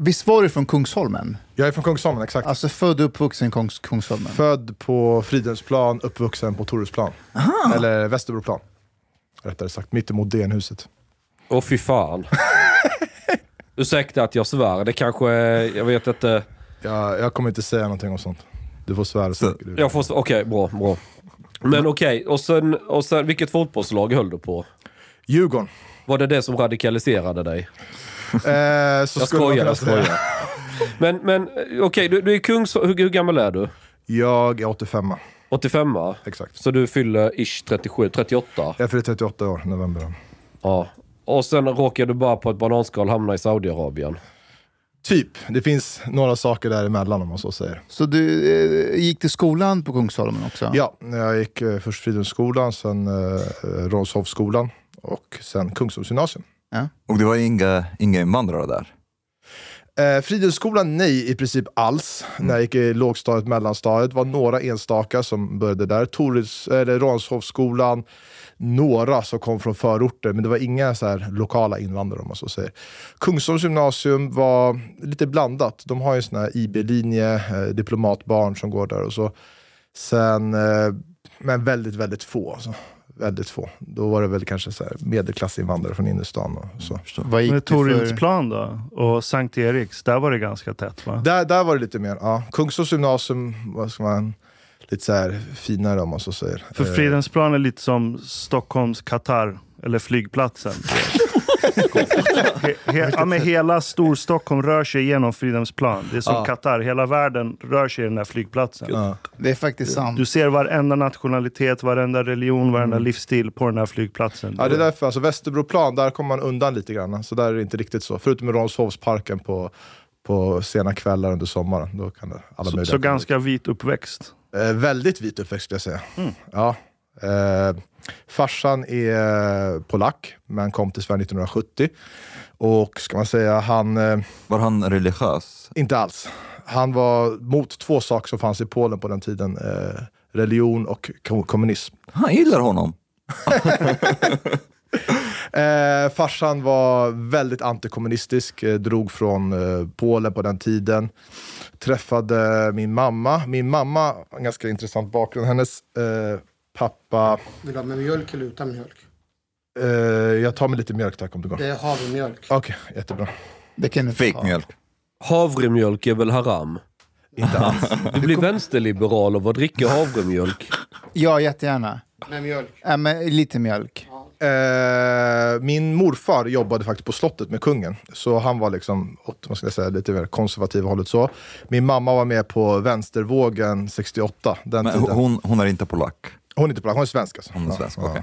Visst var du från Kungsholmen? Jag är från Kungsholmen, exakt. Alltså född och uppvuxen i Kungs Kungsholmen? Född på Fridhemsplan, uppvuxen på Torhusplan. Eller Västerbroplan. Rättare sagt, mittemot DN-huset. Åh fy fan. Ursäkta att jag svär, det kanske, jag vet inte. Jag, jag kommer inte säga någonting om sånt. Du får svära så mycket du vill. Jag får, okej, bra, bra. Men okej, och, sen, och sen vilket fotbollslag höll du på? Djurgården. Var det det som radikaliserade dig? Eh, så Jag skojar, jag säga. skojar. Men, men okej, du, du är kungs... Hur, hur gammal är du? Jag är 85 85 Exakt. Så du fyller ish 37, 38? Jag fyller 38 år november. Ja. Och sen råkar du bara på ett bananskal hamna i Saudiarabien. Typ. Det finns några saker däremellan om man så säger. Så du eh, gick till skolan på Kungsholmen också? Ja, jag gick eh, först Fridhemsskolan, sen eh, Rånshovsskolan och sen Kungsholmsgymnasium. Och det var inga, inga invandrare där? Eh, Fridhemsskolan nej, i princip alls. När jag gick i lågstadiet, mellanstadiet. Var några enstaka som började där. Torils, eller Ranshovsskolan, några som kom från förorter, men det var inga så här lokala invandrare om man så säger. Kungsholms gymnasium var lite blandat. De har ju en sån här IB-linje, eh, diplomatbarn som går där och så. Sen, eh, men väldigt, väldigt få. Alltså. Väldigt få. Då var det väl kanske så här medelklassinvandrare från innerstan och så. Vad gick Men du för... Då? Och Sankt Eriks, där var det ganska tätt va? Där, där var det lite mer, ja. Kungsholms gymnasium, vad ska man, lite så här finare om man så säger. För Eh, Fridhemsplan är lite som Stockholms Qatar, eller flygplatsen. he, he, ja, men hela Storstockholm rör sig genom Fridhemsplan. Det är som Ja. Qatar, hela världen rör sig i den här flygplatsen. Ja. Det är faktiskt sant. Du ser varenda nationalitet, varenda religion, varenda livsstil på den här flygplatsen. Ja, det är därför, alltså Västerbroplan, där kommer man undan lite grann. Så där är det inte riktigt så. Förutom i Rånshovsparken på, på sena kvällar under sommaren. Då kan det alla så, så ganska vit uppväxt. Eh, väldigt vit uppväxt skulle jag säga. Mm. Ja. Eh, farsan är polack, men kom till Sverige 1970. Och ska man säga, han... Eh, Var han religiös? inte alls. Han var mot två saker som fanns i Polen på den tiden. Eh, religion och kom- kommunism. Han gillar honom. Eh, farsan var väldigt antikommunistisk, eh, drog från eh, Polen på den tiden. Träffade min mamma. Min mamma en ganska intressant bakgrund. Hennes eh, pappa... Vill du ha med mjölk eller utan mjölk? Eh, jag tar med lite mjölk tack om det går. Det är havremjölk. Okej, jättebra. Det kan du inte Fake ha. mjölk. Havremjölk är väl haram? Inte alls. Du blir vänsterliberal av att dricka havremjölk. Ja, jättegärna. Med mjölk. Äh, men lite mjölk. Eh, min morfar jobbade faktiskt på slottet med kungen. Så han var liksom åt vad ska jag säga, lite mer konservativa hållet så. Min mamma var med på vänstervågen 68. Den Men tiden. hon, hon är inte polack. Hon är inte polack, hon är svensk alltså. Hon är svensk, okej.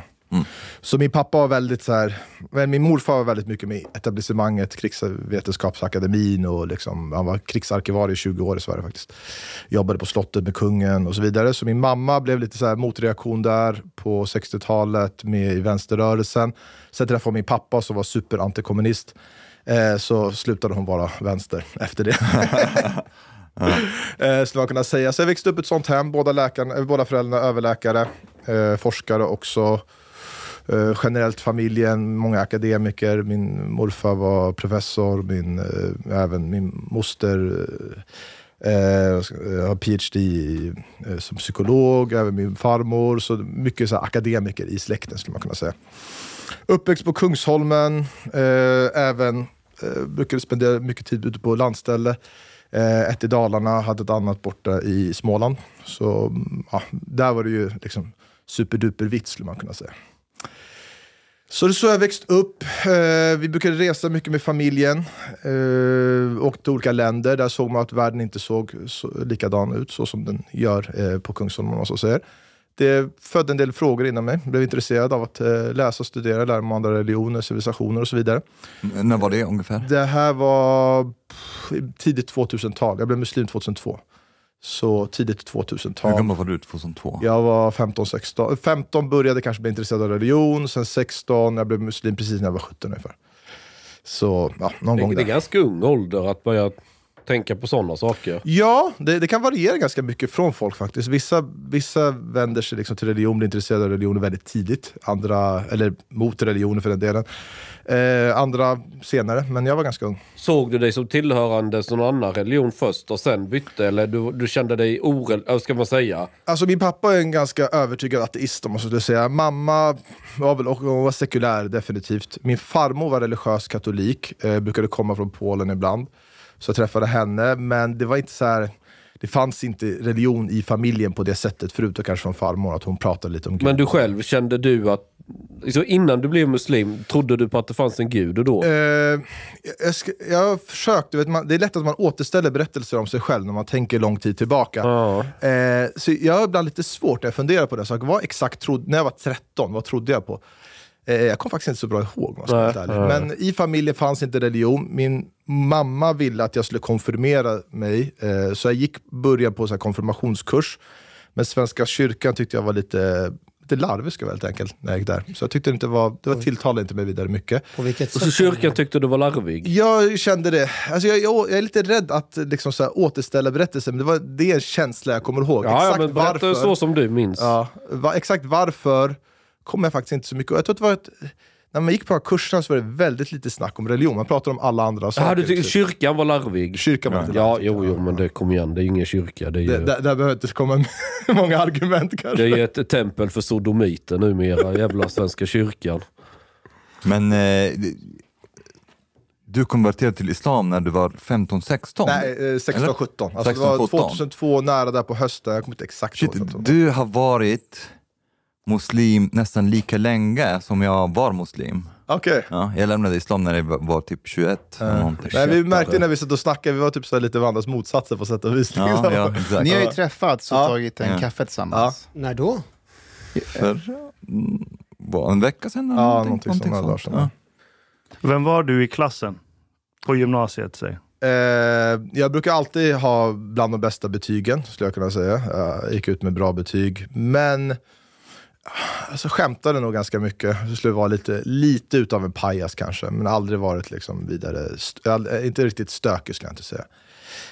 Så min pappa var väldigt så här, min morfar var väldigt mycket med etablissemanget, krigsvetenskapsakademin och liksom, han var krigsarkivarie i 20 år i Sverige faktiskt. Jobbade på slottet med kungen och så vidare. Så min mamma blev lite så här motreaktion där på 60-talet med i vänsterrörelsen. Sen träffade hon min pappa som var superantikommunist. Eh, så slutade hon vara vänster efter det. eh, skulle man kunna säga. Så jag växte upp i ett sånt hem, båda, läkarna, eh, båda föräldrarna överläkare, eh, forskare också. Eh, generellt familjen, många akademiker. Min morfar var professor, min, eh, även min moster eh, eh, eh har PhD i, eh, som psykolog, även min farmor. Så mycket så här, akademiker i släkten skulle man kunna säga. Uppväxt på Kungsholmen, eh, även eh, brukade spendera mycket tid ute på landställe. Eh, ett i Dalarna, hade ett annat borta i Småland. Så ja, där var det ju liksom superduper vitt skulle man kunna säga. Så det är så jag växt upp. Eh, vi brukade resa mycket med familjen. Eh, åkte till olika länder. Där såg man att världen inte såg så, likadan ut så som den gör eh, på Kungsholmen. om man så säger. Det födde en del frågor inom mig. Blev intresserad av att eh, läsa och studera, lära mig om andra religioner, civilisationer och så vidare. När var det ungefär? Det här var tidigt 2000-tal. Jag blev muslim 2002. Så tidigt Hur 2000-tal. gammal var du 2002? Jag var 15, 16. 15 började kanske bli intresserad av religion, sen 16, jag blev muslim precis när jag var 17 ungefär. Så ja, någon gång Det, det är där. ganska ung ålder att börja tänka på sådana saker. Ja, det, det kan variera ganska mycket från folk faktiskt. Vissa, vissa vänder sig liksom till religion, blir intresserade av religion väldigt tidigt. Andra, eller mot religionen för den delen. Eh, andra senare, men jag var ganska ung. Såg du dig som tillhörande någon annan religion först och sen bytte? Eller du, du kände dig orel... ska man säga? Alltså min pappa är en ganska övertygad ateist om man skulle säga. Mamma var väl hon var sekulär definitivt. Min farmor var religiös katolik, eh, brukade komma från Polen ibland. Så jag träffade henne, men det var inte så här. Det fanns inte religion i familjen på det sättet, förutom kanske från farmor, att hon pratade lite om Gud. Men du själv, kände du att... Så innan du blev muslim, trodde du på att det fanns en gud då? Eh, jag, jag har försökt, du vet, man, det är lätt att man återställer berättelser om sig själv när man tänker lång tid tillbaka. Ja. Eh, så jag har ibland lite svårt när jag funderar på det. Så vad exakt trodde, när jag var 13, vad trodde jag på? Eh, jag kommer faktiskt inte så bra ihåg om jag ska vara. Men i familjen fanns inte religion. Min mamma ville att jag skulle konfirmera mig, eh, så jag gick början på så här konfirmationskurs. Men Svenska kyrkan tyckte jag var lite, lite larvig ska jag väl helt enkelt, när jag gick där. Så jag tyckte inte det var, det var tilltalade inte mig vidare mycket. På vilket Och sätt? så kyrkan tyckte du var larvig? Jag kände det. Alltså jag, jag, jag är lite rädd att liksom så här, återställa berättelsen, men det, var, det är en känsla jag kommer ihåg. Ja, ja exakt men berätta varför. så som du minns. Ja, va, exakt varför kommer jag faktiskt inte så mycket. Jag tror att det var ett, när man gick på kurserna så var det väldigt lite snack om religion. Man pratade om alla andra saker. Jaha, du tyckte typ. kyrkan var larvig? Kyrkan var Ja, larvig, jo, jo, men det kom igen. Det är ju ingen kyrka. Det är ju, det, där, där behöver inte komma många argument kanske. det är ju ett tempel för sodomiter numera. Jävla Svenska kyrkan. Men eh, du konverterade till islam när du var 15-16? Nej, eh, 16, Eller? 17. Alltså det var 16, 17. 2002, nära där på hösten. Jag kommer inte exakt Shit, ihåg. du har varit muslim nästan lika länge som jag var muslim. Okej. Ja, jag lämnade islam när jag var typ 21. eller någonting. Nej, vi märkte när vi satt och snackade, vi var typ så lite varandras motsatser på sätt och vis. Ja, ja. Ni har ju träffats och Ja. tagit en Ja. kaffe tillsammans. När då? För mm, var en vecka sedan? eller Ja, någonting sånt, några dagar sedan. Ja. Vem var du i klassen? På gymnasiet, säg. Eh, jag brukar alltid ha bland de bästa betygen, skulle jag kunna säga. Jag gick ut med bra betyg. Men alltså, skämtade nog ganska mycket. Jag skulle vara lite, lite utav en pajas kanske, men aldrig varit liksom vidare... Inte riktigt stökig skulle jag inte säga.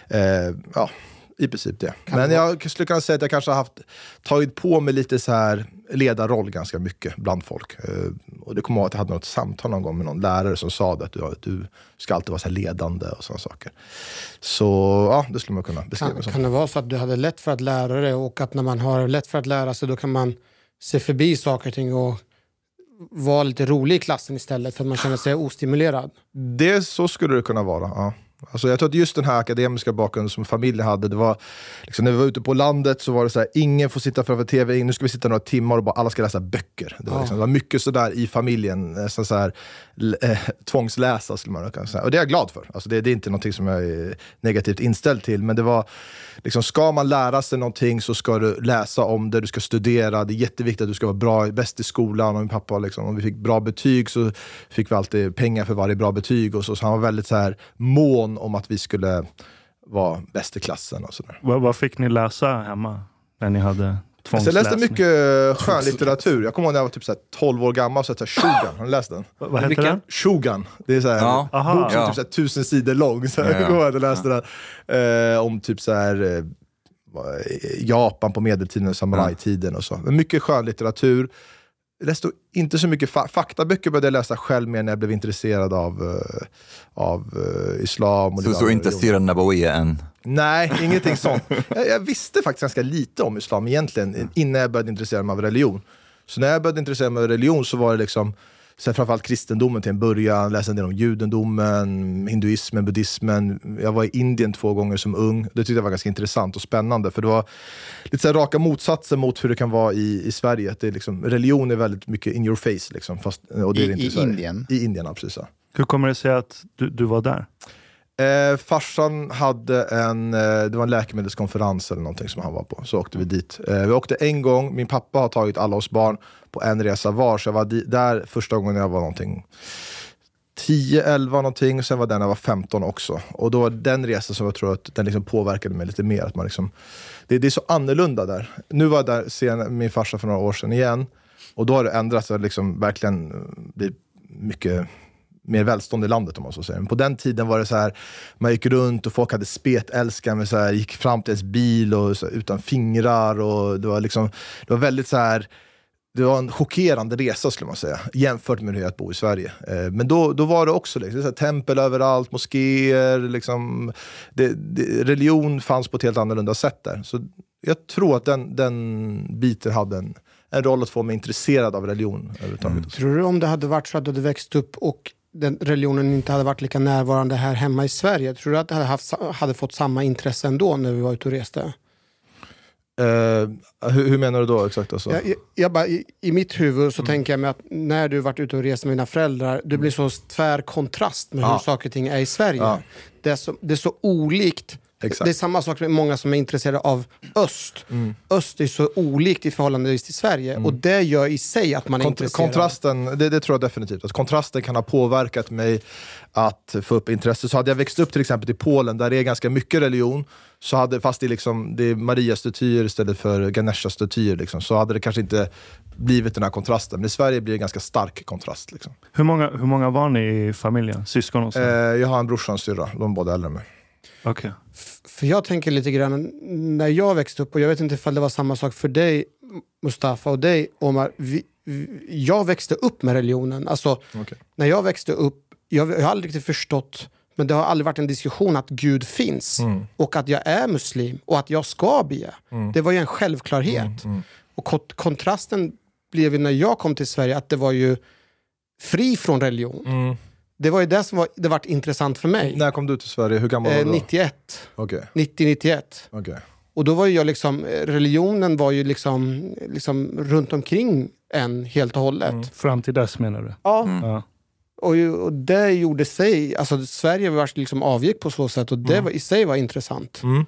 Eh, ja, i princip det. men jag skulle kunna säga att jag kanske har haft, tagit på mig lite så här ledarroll ganska mycket bland folk. Eh, och det kommer ihåg att jag hade något samtal någon gång med någon lärare som sa det, att du, du ska alltid vara så ledande och sådana saker. Så ja, det skulle man kunna beskriva Kan, kan det vara så att du hade lätt för att lära dig och att när man har lätt för att lära sig då kan man se förbi saker och ting och vara lite rolig i klassen istället för att man känner sig ostimulerad? Det, så skulle det kunna vara. Ja. Alltså jag tror att just den här akademiska bakgrunden som familjen hade, det var liksom, när vi var ute på landet så var det så här, ingen får sitta framför tv, nu ska vi sitta några timmar och bara alla ska läsa böcker. Det var, liksom, det var mycket sådär i familjen, nästan så här, eh, tvångsläsa skulle man kunna säga. Och det är jag glad för. Alltså det, det är inte någonting som jag är negativt inställd till, men det var, liksom, ska man lära sig någonting så ska du läsa om det, du ska studera, det är jätteviktigt att du ska vara bra, bäst i skolan. Och min pappa, liksom, om vi fick bra betyg så fick vi alltid pengar för varje bra betyg. Och så, så han var väldigt så här, mån om att vi skulle vara bäst i klassen. Och så där. Vad, vad fick ni läsa hemma när ni hade Så jag läste tvångsläsning? mycket skönlitteratur. Jag kommer ihåg när jag var typ så här 12 år gammal, så här, Shogun, har ni läst den? Vad heter Vilken? den? Shogun. Det är så här, Ja. en Aha. bok som är Ja. typ så här, tusen sidor lång. Så Ja, ja. jag kommer ihåg att jag läste den. Eh, om typ så här, eh, Japan på medeltiden, samurajtiden och så. Men mycket skönlitteratur. Läste inte så mycket fa faktaböcker började jag läsa själv mer när jag blev intresserad av, eh, av eh, islam. Och Så, så inte religioner. Sira Nabawi än? Nej, ingenting sånt. Jag, jag visste faktiskt ganska lite om islam egentligen innan jag började intressera mig av religion. Så när jag började intressera mig av religion så var det liksom så här, framförallt kristendomen till en början, läste en del om judendomen, hinduismen, buddhismen. Jag var i Indien två gånger som ung. Det tyckte jag var ganska intressant och spännande för det var lite så här raka motsatser mot hur det kan vara i, i Sverige. Att det är liksom, religion är väldigt mycket in your face. Liksom, fast, och det är I- det inte i Sverige. Indien? I Indien, ja, precis. Ja. Hur kommer det sig att du, du var där? Eh, farsan hade en, eh, det var en läkemedelskonferens eller någonting som han var på, så åkte vi dit. Eh, vi åkte en gång, min pappa har tagit alla oss barn på en resa var, så jag var där första gången jag var någonting 10, 11 någonting, och sen var den när jag var 15 också. Och då var den resan som jag tror att den liksom påverkade mig lite mer. Att man liksom, det, det är så annorlunda där. Nu var jag där sen min farsa för några år sedan igen, och då har det ändrats, det har liksom verkligen blivit mycket mer välstånd i landet om man så säger. Men på den tiden var det så här, man gick runt och folk hade spetälska, med så här, gick fram till ens bil och så, här, utan fingrar. Och det var liksom, det var väldigt så här, det var en chockerande resa skulle man säga, jämfört med hur det är att bo i Sverige. Eh, men då, då var det också liksom, så här, tempel överallt, moskéer, liksom, det, det, religion fanns på ett helt annorlunda sätt där. Så jag tror att den, den biten hade en, en roll att få mig intresserad av religion överhuvudtaget. Mm. Tror du om det hade varit så att du hade växt upp och den religionen inte hade varit lika närvarande här hemma i Sverige, tror du att du hade, haft, hade fått samma intresse ändå när vi var ute och reste? Eh, hur, hur menar du då exakt? Alltså? Jag, jag, jag bara, i, I mitt huvud så tänker jag mig att när du varit ute och rest med dina föräldrar, det blir så tvär kontrast med hur Ja. saker och ting är i Sverige. Ja. Det, är så, det är så olikt. Exakt. Det är samma sak med många som är intresserade av öst. Mm. Öst är så olikt i förhållande till Sverige och det gör i sig att man är Kont- intresserad. kontrasten, det, det tror jag definitivt. Att kontrasten kan ha påverkat mig att få upp intresse. Så hade jag växt upp till exempel i Polen där det är ganska mycket religion, så hade, fast det är, liksom, det är Maria-statyer istället för Ganesha-statyer, liksom, så hade det kanske inte blivit den här kontrasten. Men i Sverige blir det en ganska stark kontrast. Liksom. Hur många, hur många var ni i familjen? Syskon och så? Eh, jag har en brorsa och en syrra, de är båda äldre än mig. Okej. För jag tänker lite grann, när jag växte upp, och jag vet inte ifall det var samma sak för dig Mustafa och dig Omar. Vi, vi, jag växte upp med religionen. Alltså, Okej. när jag växte upp, jag, jag har aldrig riktigt förstått, men det har aldrig varit en diskussion att Gud finns och att jag är muslim och att jag ska be. Det var ju en självklarhet. Och kont- kontrasten blev ju när jag kom till Sverige att det var ju fri från religion. Det var ju det som var, det vart intressant för mig. När kom du till Sverige? Hur gammal var du då? 91. Okej, 90-91. okej. Och då var ju jag liksom, eh, religionen var ju liksom, liksom runt omkring en helt och hållet. Fram till dess menar du? Ja, Ja. Och, och det gjorde sig, alltså Sverige var liksom avgick på så sätt och det var, i sig var intressant. Mm.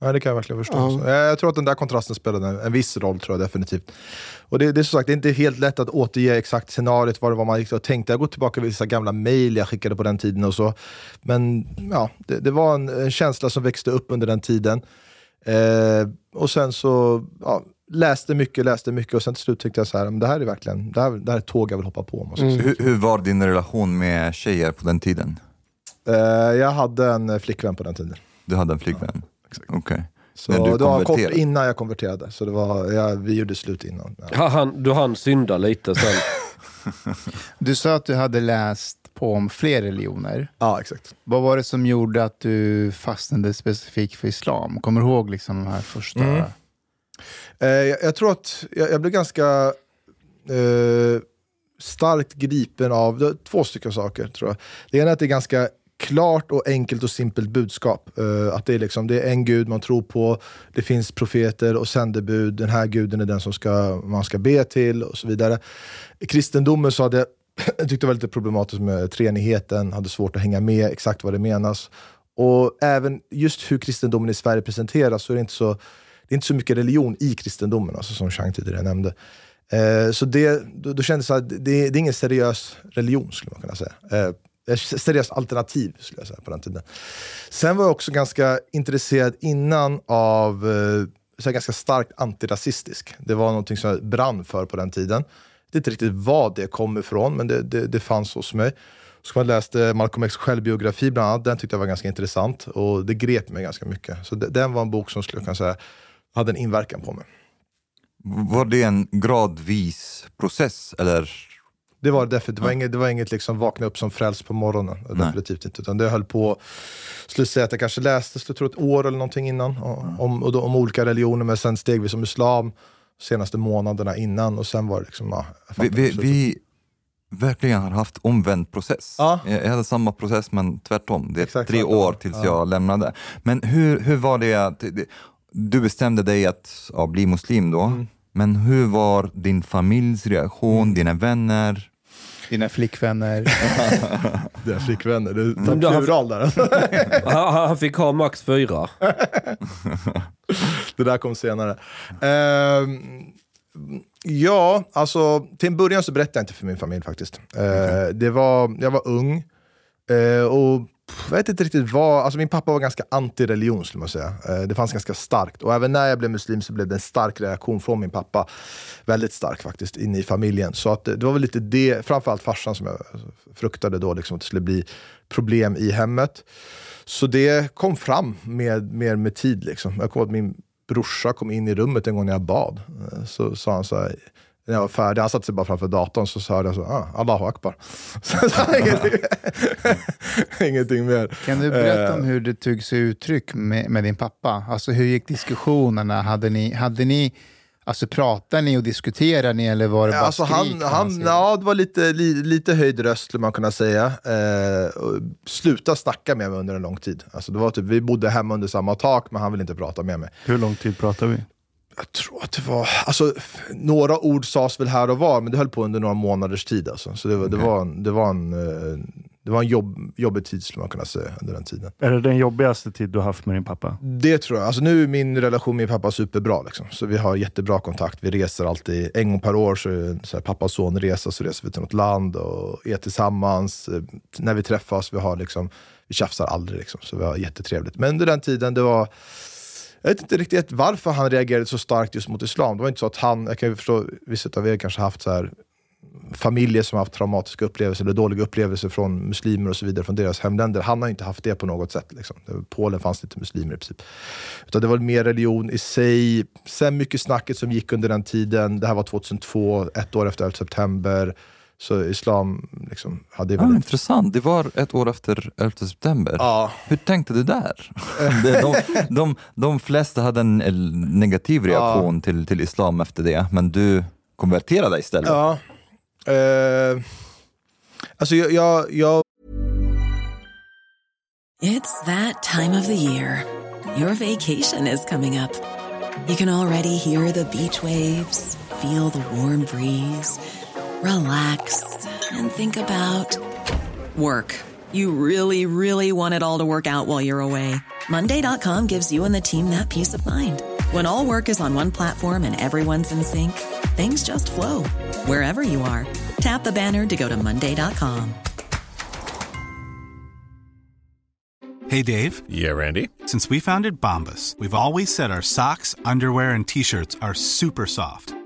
Ja, det kan jag verkligen förstå. Ja. Jag, tror att den där kontrasten spelade en, en viss roll, tror jag definitivt. Och det, det är som sagt, det är inte helt lätt att återge exakt scenariot, vad det var man och tänkte. Jag går tillbaka till vissa gamla mejl jag skickade på den tiden och så. Men ja, det, det var en, en känsla som växte upp under den tiden. Eh, och sen så ja, läste mycket, läste mycket och sen till slut tyckte jag så här, men det här är verkligen, det här, det här är ett tåg jag vill hoppa på. Måste säga. Hur, hur var din relation med tjejer på den tiden? Eh, jag hade en flickvän på den tiden. Du hade en flickvän? Okej. Så Men du det var kort konverterade? innan jag konverterade, så det var, ja, vi gjorde slut innan. Ja. Ha, han, du hann synda lite sen. Du sa att du hade läst på om fler religioner. Ja, exakt. Vad var det som gjorde att du fastnade specifikt för islam? Kommer du ihåg liksom de här första? Mm. Eh, jag, jag tror att jag, jag blev ganska eh, starkt gripen av det två stycken saker. tror jag. Det ena är att det är ganska klart och enkelt och simpelt budskap. Eh, att det är, liksom, det är en gud man tror på, det finns profeter och sändebud, den här guden är den som ska, man ska be till och så vidare. I kristendomen så hade jag tyckte det var lite problematiskt med treenigheten, hade svårt att hänga med exakt vad det menas. Och även just hur kristendomen i Sverige presenteras så är det inte så, det är inte så mycket religion i kristendomen, alltså som Chang tidigare nämnde. Eh, så det, då, då kändes det att det, det är ingen seriös religion, skulle man kunna säga. Eh, ett seriöst alternativ, skulle jag säga, på den tiden. Sen var jag också ganska intresserad innan av, eh, så här, ganska starkt antirasistisk. Det var någonting som jag brann för på den tiden. Jag vet inte riktigt vad det kom ifrån, men det, det, det fanns hos mig. Så jag läste Malcolm X självbiografi bland annat, den tyckte jag var ganska intressant och det grep mig ganska mycket. Så det, den var en bok som skulle jag kunna säga hade en inverkan på mig. Var det en gradvis process eller? Det var definitivt. Det var inget, det var inget liksom vakna upp som frälst på morgonen. Nej. Definitivt inte. Utan det höll på, skulle säga att jag kanske läste jag tror ett år eller någonting innan om, och då, om olika religioner, men sen stegvis om islam senaste månaderna innan och sen var det liksom, ja, Vi, vi, vi verkligen har haft omvänd process. Ja. Jag hade samma process men tvärtom. Det är Exakt tre år tills Ja. jag lämnade. Men hur, hur var det att det- du bestämde dig att ja, bli muslim då? Mm. Men hur var din familjs reaktion, dina vänner? Dina flickvänner. Det är flickvänner, det du har- plural där. Han, han fick ha max fyra. det där kom senare. Ehm, ja, alltså till en början så berättade jag inte för min familj faktiskt. Eh, det var, jag var ung eh, och jag vet inte riktigt vad, alltså min pappa var ganska anti-religion skulle man säga. Eh, det fanns ganska starkt och även när jag blev muslim så blev det en stark reaktion från min pappa. Väldigt stark faktiskt, inne i familjen. Så att eh, det, var väl lite det, framförallt farsan som jag eh, fruktade då, liksom, att det skulle bli problem i hemmet. Så det kom fram med, mer med tid. Liksom. Jag kommer ihåg att min brorsa kom in i rummet en gång när jag bad. Så sa han så här, när jag var färdig, han satte sig bara framför datorn, så sa jag så ah, Allahu akbar. Så ingenting, ingenting mer. Kan du berätta om Eh, hur det tog sig uttryck med, med din pappa? Alltså hur gick diskussionerna? Hade ni, hade ni, alltså pratade ni och diskuterade ni eller var det bara Alltså skrik? han, han, ja, det var lite, li, lite höjd röst skulle man kunna säga. Eh, sluta snacka med mig under en lång tid. Alltså det var typ, vi bodde hemma under samma tak, men han ville inte prata med mig. Hur lång tid pratar vi? Jag tror att det var, alltså, några ord sades väl här och var, men det höll på under några månaders tid. Alltså. Så det var, det var en, det var en, eh, det var en jobb, jobbig tid skulle man kunna säga under den tiden. Är det den jobbigaste tid du har haft med din pappa? Det tror jag. Alltså nu är min relation med min pappa superbra. Liksom. Så vi har jättebra kontakt. Vi reser alltid en gång per år. Så är så här, pappa och son resa, så reser vi till något land och är tillsammans. Eh, När vi träffas, vi, har liksom, vi tjafsar aldrig. Liksom. Så vi har jättetrevligt. Men under den tiden, det var... Jag vet inte riktigt varför han reagerade så starkt just mot islam. Det var inte så att han, jag kan ju förstå, vissa av er kanske haft så här familjer som har haft traumatiska upplevelser eller dåliga upplevelser från muslimer och så vidare från deras hemländer. Han har inte haft det på något sätt. Liksom. Polen fanns det inte muslimer i princip. Utan det var mer religion i sig. Sen mycket snacket som gick under den tiden. Det här var 2002, ett år efter 11 september. Så islam liksom, hade Ah, väldigt... intressant, det var ett år efter 11 september. Ja. Hur tänkte du där? De, de, de flesta hade en negativ reaktion till, till islam efter det, men du konverterade istället. Ja. Eh, alltså jag, jag, jag It's that time of the year. Your vacation is coming up. You can already hear the beach waves, feel the warm breeze, relax, and think about work. You really, really want it all to work out while you're away. Monday.com gives you and the team that peace of mind. When all work is on one platform and everyone's in sync, things just flow wherever you are. Tap the banner to go to Monday.com. Hey Dave. Yeah, Randy. Since we founded Bombus, we've always said our socks, underwear, and t shirts are super soft.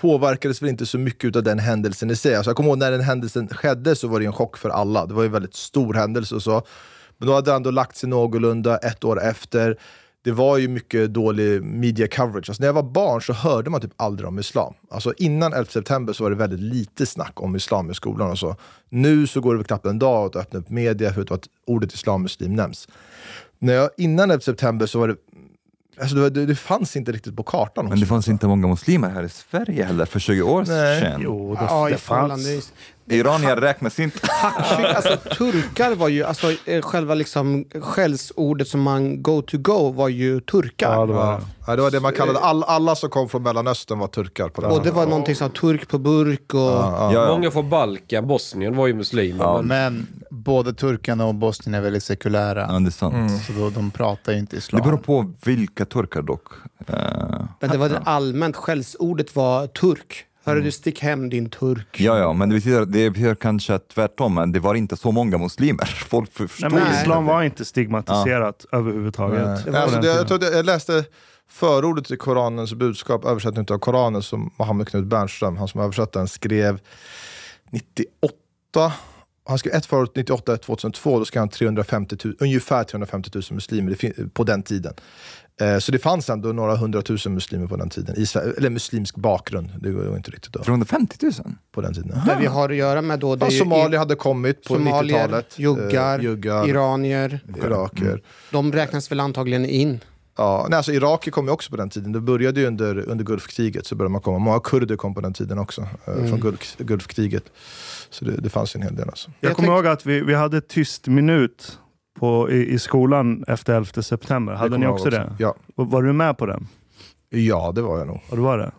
Påverkades väl inte så mycket av den händelsen i sig. Alltså jag kommer ihåg när den händelsen skedde så var det en chock för alla. Det var ju en väldigt stor händelse och så. Men då hade det ändå lagt sig någorlunda ett år efter. det var ju mycket dålig media coverage. Alltså när jag var barn så hörde man typ aldrig om islam. Alltså innan 11 september så var det väldigt lite snack om islam i skolan och så. Nu så går det väl knappt en dag att öppna upp media förutom att ordet islam muslim nämns. När jag, innan 11 september så var det Alltså det, det, det fanns inte riktigt på kartan. Men det fanns inte många muslimer här i Sverige heller för 20 år Nej. sedan. Jo, det, Ja, det fanns. Iranier räknas inte. Alltså, turkar var ju, alltså eh, själva liksom skällsordet som man go to go var ju turkar. Ja, det var Ja. Det var det man kallade, all, alla som kom från Mellanöstern var turkar. På den Och det var någonting som turk på burk och... Ja, ja. Många från Balkan, Bosnien var ju muslimer. men Men både turkarna och Bosnien är väldigt sekulära. Ja, det är sant. Så då, de pratar ju inte Det islam. beror på vilka turkar dock. Eh, Men det var det allmänt, skällsordet var turk. Hörru du, stick hem din turk. ja, ja, men det betyder, det betyder kanske tvärtom, men det var inte så många muslimer. Folk förstod Nej, men inte. islam var inte stigmatiserat överhuvudtaget. Nej. på den Alltså det, jag, tiden. tror att jag läste förordet till Koranens budskap, översättningen av Koranen, som Mohammed Knut Bernström, han som översatte den, skrev 98. Han skrev ett förord 98, ett 2002, då skrev han 350 000, ungefär 350 000 muslimer på den tiden. Eh, Så det fanns ändå några hundratusen muslimer på den tiden, eller muslimsk bakgrund, det ju inte riktigt då, 350 000? på den tiden. Det vi har att göra med då, det Ja, Somalier hade kommit på somalier, 90-talet. juggar, Eh, juggar iranier. iraker. De räknas väl antagligen in. Ja, nej, alltså Iraker kom ju också på den tiden. Det började ju under, under Gulfkriget. Så började man komma. Många kurder kom på den tiden också, eh, Mm. från Gulf, Gulfkriget. Så det, det fanns en hel del. Alltså. Jag Jag kommer ihåg att vi, vi hade tyst minut på, i, i skolan efter 11 september. Hade ni också ihåg det? Ja. Och Var du med på den? ja, det var jag nog. Ja, du var det?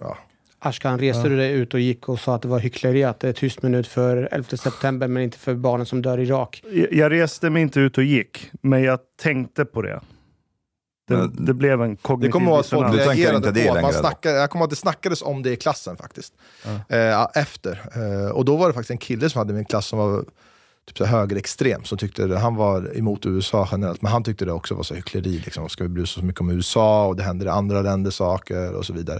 Ashkan, reste du dig ut och gick och sa att det var hyckleri att det är tyst minut för 11 september men inte för barnen som dör i Irak? Jag, jag reste mig inte ut och gick, men jag tänkte på det. Det, det blev en Det kognitiv kommer ihåg att folk reagerade det på. att Man snackade, jag kommer ihåg att det snackades om det i klassen faktiskt. Eh, efter. Eh, och då var det faktiskt en kille som hade min klass som var typ så högerextrem. Som tyckte det, han var emot USA generellt, men han tyckte det också var så hyckleri. Liksom. Ska vi bry oss så mycket om USA och det händer i andra länder saker och så vidare.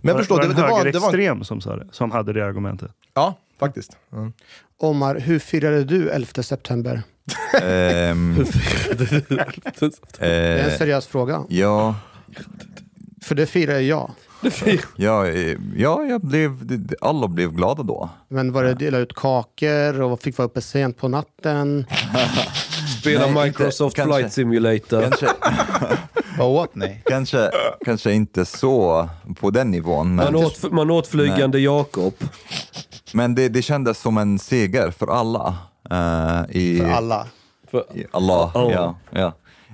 Men jag förstår, var det, det det, en var, det var högerextrem som sa det? Som hade det argumentet? Ja, faktiskt. Mm. Omar, hur firade du 11 september? Ehm, Det är en eh, seriös fråga. ja, För det firar jag. ja, eh, ja, jag blev, alla blev glada då. Men var det dela ut kakor och fick vara uppe sent på natten? Spela Nej, inte- Microsoft kanske. Flight Simulator. Kanske, Vad åt ni? kanske, kanske inte så på den nivån, men, Man åt, man åt flygande Jakob. Men det, det kändes som en seger för alla. eh, i, För alla. För, I Allah, Ja. ja. ja.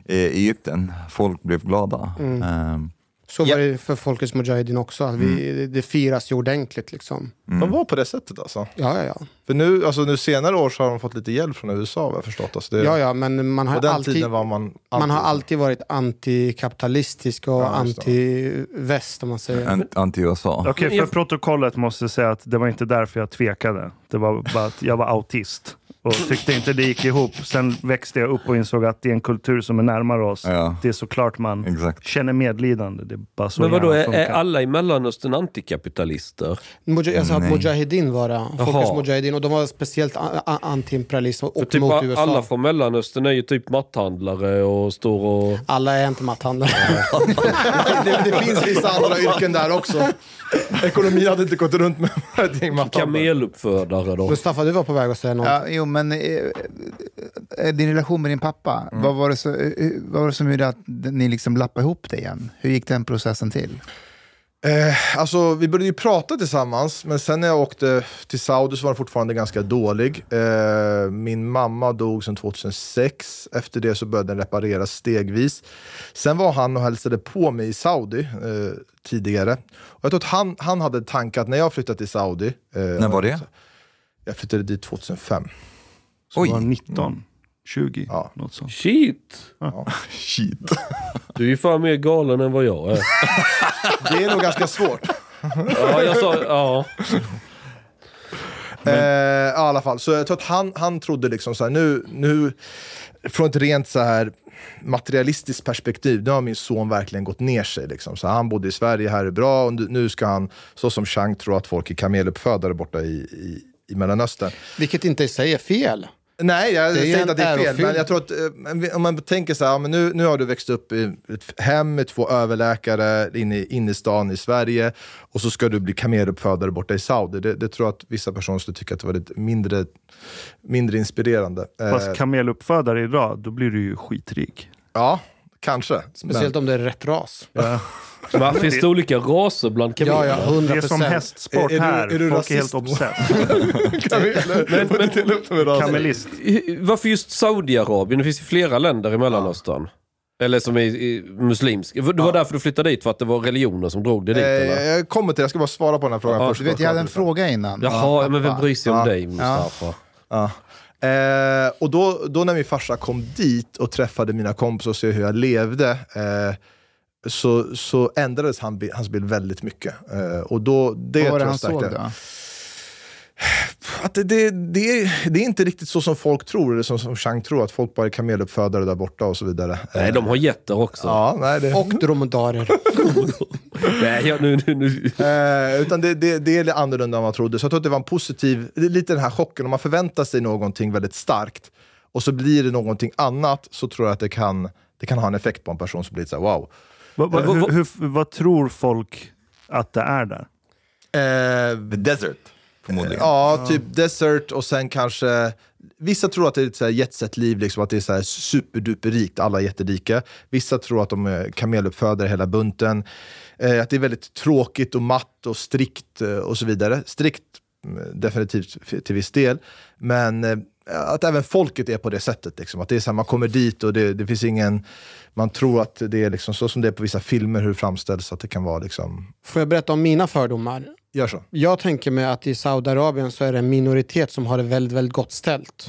I Egypten, folk blev glada. Mm. Ehm, Så var det för Folkets Mujahedin också. Att vi, det, det firas ju ordentligt liksom. De var på det sättet alltså. Ja, ja, ja. För nu, alltså, nu senare år så har de fått lite hjälp från USA har jag förstått. Alltså det, ja, ja men man har alltid... tiden var man Man har alltid varit antikapitalistisk och Ja, anti-väst om man säger. an- Anti-USA. Okej, för Jag- protokollet måste jag säga att det var inte därför jag tvekade. Det var bara att jag var autist och tyckte inte det gick ihop. Sen växte jag upp och insåg att det är en kultur som är närmare oss. Ja. Det är såklart man Exakt. känner medlidande. Det är bara så men vadå, är, är alla i Mellanöstern antikapitalister? Muja- jag sa att. Mujahedin var det. Folkets. Mujahedin. Och de var speciellt a- a- antiimperialister För och typ mot USA. alla från Mellanöstern är ju typ matthandlare och står och... Alla är inte matthandlare. det, det finns vissa andra yrken där också. Ekonomi hade inte gått runt med ett gäng matthandlare. Kameluppfödare då. Mustafa, du var på väg att säga något. Ja, jo, men eh, eh, din relation med din pappa, vad, var det så, eh, vad var det som gjorde att ni liksom lappade ihop det igen? Hur gick den processen till? Eh, alltså, vi började ju prata tillsammans, men sen när jag åkte till Saudi så var den fortfarande ganska dålig. Eh, min mamma dog sedan 2006. Efter det så började den repareras stegvis. Sen var han och hälsade på mig i Saudi eh, tidigare. Och jag tror att han, han hade tanke att när jag flyttade till Saudi... Eh, När var det? Jag flyttade dit 2005. Så Oj. var 19, 20, Ja. något sånt. Shit! Shit. Du är ju fan mer galen än vad jag är. Det är nog ganska svårt. Ja, jag sa... Ja. Eh, ja, I alla fall, så jag tror att han, han trodde liksom så här, nu, nu, från ett rent så här materialistiskt perspektiv, nu har min son verkligen gått ner sig. Liksom. Så han bodde i Sverige, här är bra, och nu nu ska han, så som Chang tror att folk är kameluppfödare borta i, i, i Mellanöstern. Vilket inte i sig är fel. Nej, jag säger inte att det är fel, men jag tror att eh, om man tänker så här, men nu, nu har du växt upp i ett hem med två överläkare inne i innerstan i Sverige och så ska du bli kameluppfödare borta i Saudi. Det, det tror jag att vissa personer skulle tycka att det var lite mindre, mindre inspirerande. Eh, Fast kameluppfödare idag, då blir du ju skitrik. ja, kanske. Speciellt om det är rätt ras. Ja. Men finns det olika raser bland kameler? Ja, ja, 100%. Det är som hästsport Är- är du- här. är du Folk är helt rasist? obsessed. men, men, Kamelist. Varför just Saudiarabien? Det finns ju flera länder i Mellanöstern. Eller som är muslimsk. Det var därför du flyttade dit, för att det var religioner som drog dig dit? eller? Eh, jag kommer till det, jag ska bara svara på den här frågan Ja, först. Du vet, jag hade en fråga innan. Jaha, men vem bryr sig om Ja. dig Mustafa? Ja. Eh, och då, då när min farsa kom dit och träffade mina kompisar och såg hur jag levde eh, så, så ändrades han, hans bild väldigt mycket. Eh, och då, det Vad var det han såg då? Att det, det, det, är, det är inte riktigt så som folk tror, eller som, som Chang tror, att folk bara är kameluppfödare där borta och så vidare. Nej, de har getter också. Ja, nej, det, Och dromedarer. Nej, ja, nu, nu, nu. Eh, utan det, det, det är lite annorlunda än man trodde. Så jag tror att det var en positiv, lite den här chocken, om man förväntar sig någonting väldigt starkt och så blir det någonting annat så tror jag att det kan, det kan ha en effekt på en person som blir så här, wow. Va, va, Eh, vad- hur, hur, vad tror folk att det är där? Eh, The desert, förmodligen. ja, typ desert och sen kanske Vissa tror att det är ett jetset-liv, liksom, att det är så här superduperrikt, alla är jätterika. Vissa tror att de är kameluppfödare hela bunten. Eh, att det är väldigt tråkigt och matt och strikt eh, och så vidare. Strikt mm, definitivt till viss del. Men eh, att även folket är på det sättet. Liksom. Att det är så här, man kommer dit och det, det finns ingen... Man tror att det är liksom så som det är på vissa filmer, hur det framställs. Att det kan vara liksom... Får jag berätta om mina fördomar? Gör så. Jag tänker mig att i Saudiarabien så är det en minoritet som har det väldigt, väldigt gott ställt.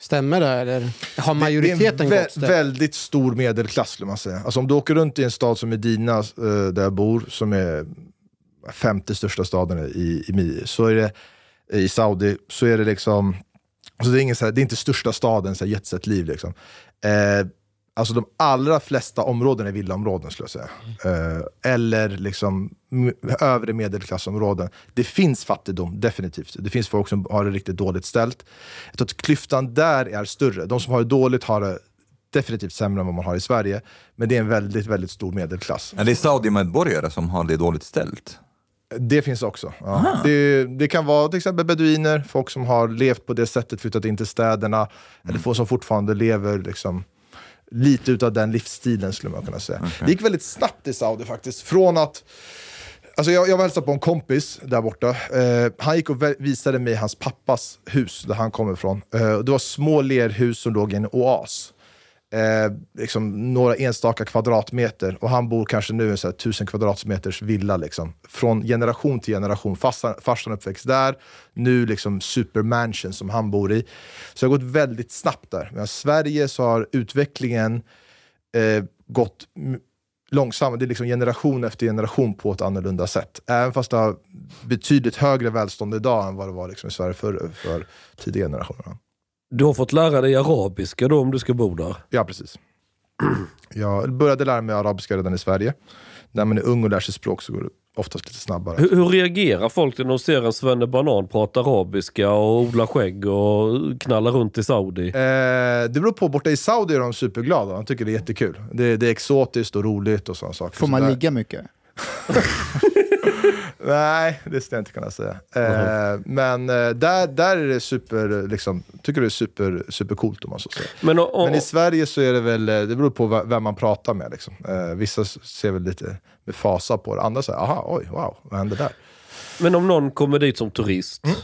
Stämmer det? Eller har majoriteten det är en vä- ställt? väldigt stor medelklass skulle man säga. Alltså om du åker runt i en stad som Medina, eh, där jag bor, som är femte största staden i, i, så är det, i Saudi, så är det liksom, så det, är ingen, så här, det är inte största staden, så jetset-liv. Liksom. Eh, alltså de allra flesta områden är villaområden skulle jag säga. Eh, eller liksom övre medelklassområden. Det finns fattigdom, definitivt. Det finns folk som har det riktigt dåligt ställt. Jag tror att klyftan där är större. De som har det dåligt har det definitivt sämre än vad man har i Sverige. Men det är en väldigt, väldigt stor medelklass. Är det Saudi-medborgare som har det dåligt ställt? Det finns också. Ja. Det, det kan vara till exempel beduiner, folk som har levt på det sättet, flyttat in till städerna, eller folk som fortfarande lever liksom, lite utav den livsstilen skulle man kunna säga. Det gick väldigt snabbt i Saudi faktiskt. Från att Alltså jag, jag var hälsade på en kompis där borta. Eh, han gick och visade mig hans pappas hus, där han kommer ifrån. Eh, det var små lerhus som låg i en oas. Eh, liksom några enstaka kvadratmeter. Och han bor kanske nu i en så här tusen kvadratmeters villa. Liksom. Från generation till generation. Farsan, farsan uppväxt där, nu liksom supermansion som han bor i. Så det har gått väldigt snabbt där. Men i Sverige så har utvecklingen eh, gått långsammare. Det är liksom generation efter generation på ett annorlunda sätt. Även fast det har betydligt högre välstånd idag än vad det var liksom i Sverige för, för tidigare generationer. Du har fått lära dig arabiska då om du ska bo där? Ja, precis. Jag började lära mig arabiska redan i Sverige. När man är ung och lär sig språk så går det oftast lite snabbare. Hur, hur reagerar folk när de ser en Svennebanan prata arabiska och odla skägg och knalla runt i Saudi? Eh, det beror på. Borta i Saudi är de superglada. De tycker det är jättekul. Det, det är exotiskt och roligt och sådana saker. Får man ligga mycket? Nej, det skulle jag inte kunna säga. Eh, men eh, där, där är det super, liksom, tycker det är super, supercoolt om man så säger. Men, och, och, Men i Sverige så är det väl, eh, det beror på vem man pratar med. Liksom. Eh, vissa ser väl lite med fasa på det, andra säger aha, oj, wow, vad hände där? men om någon kommer dit som turist, Mm.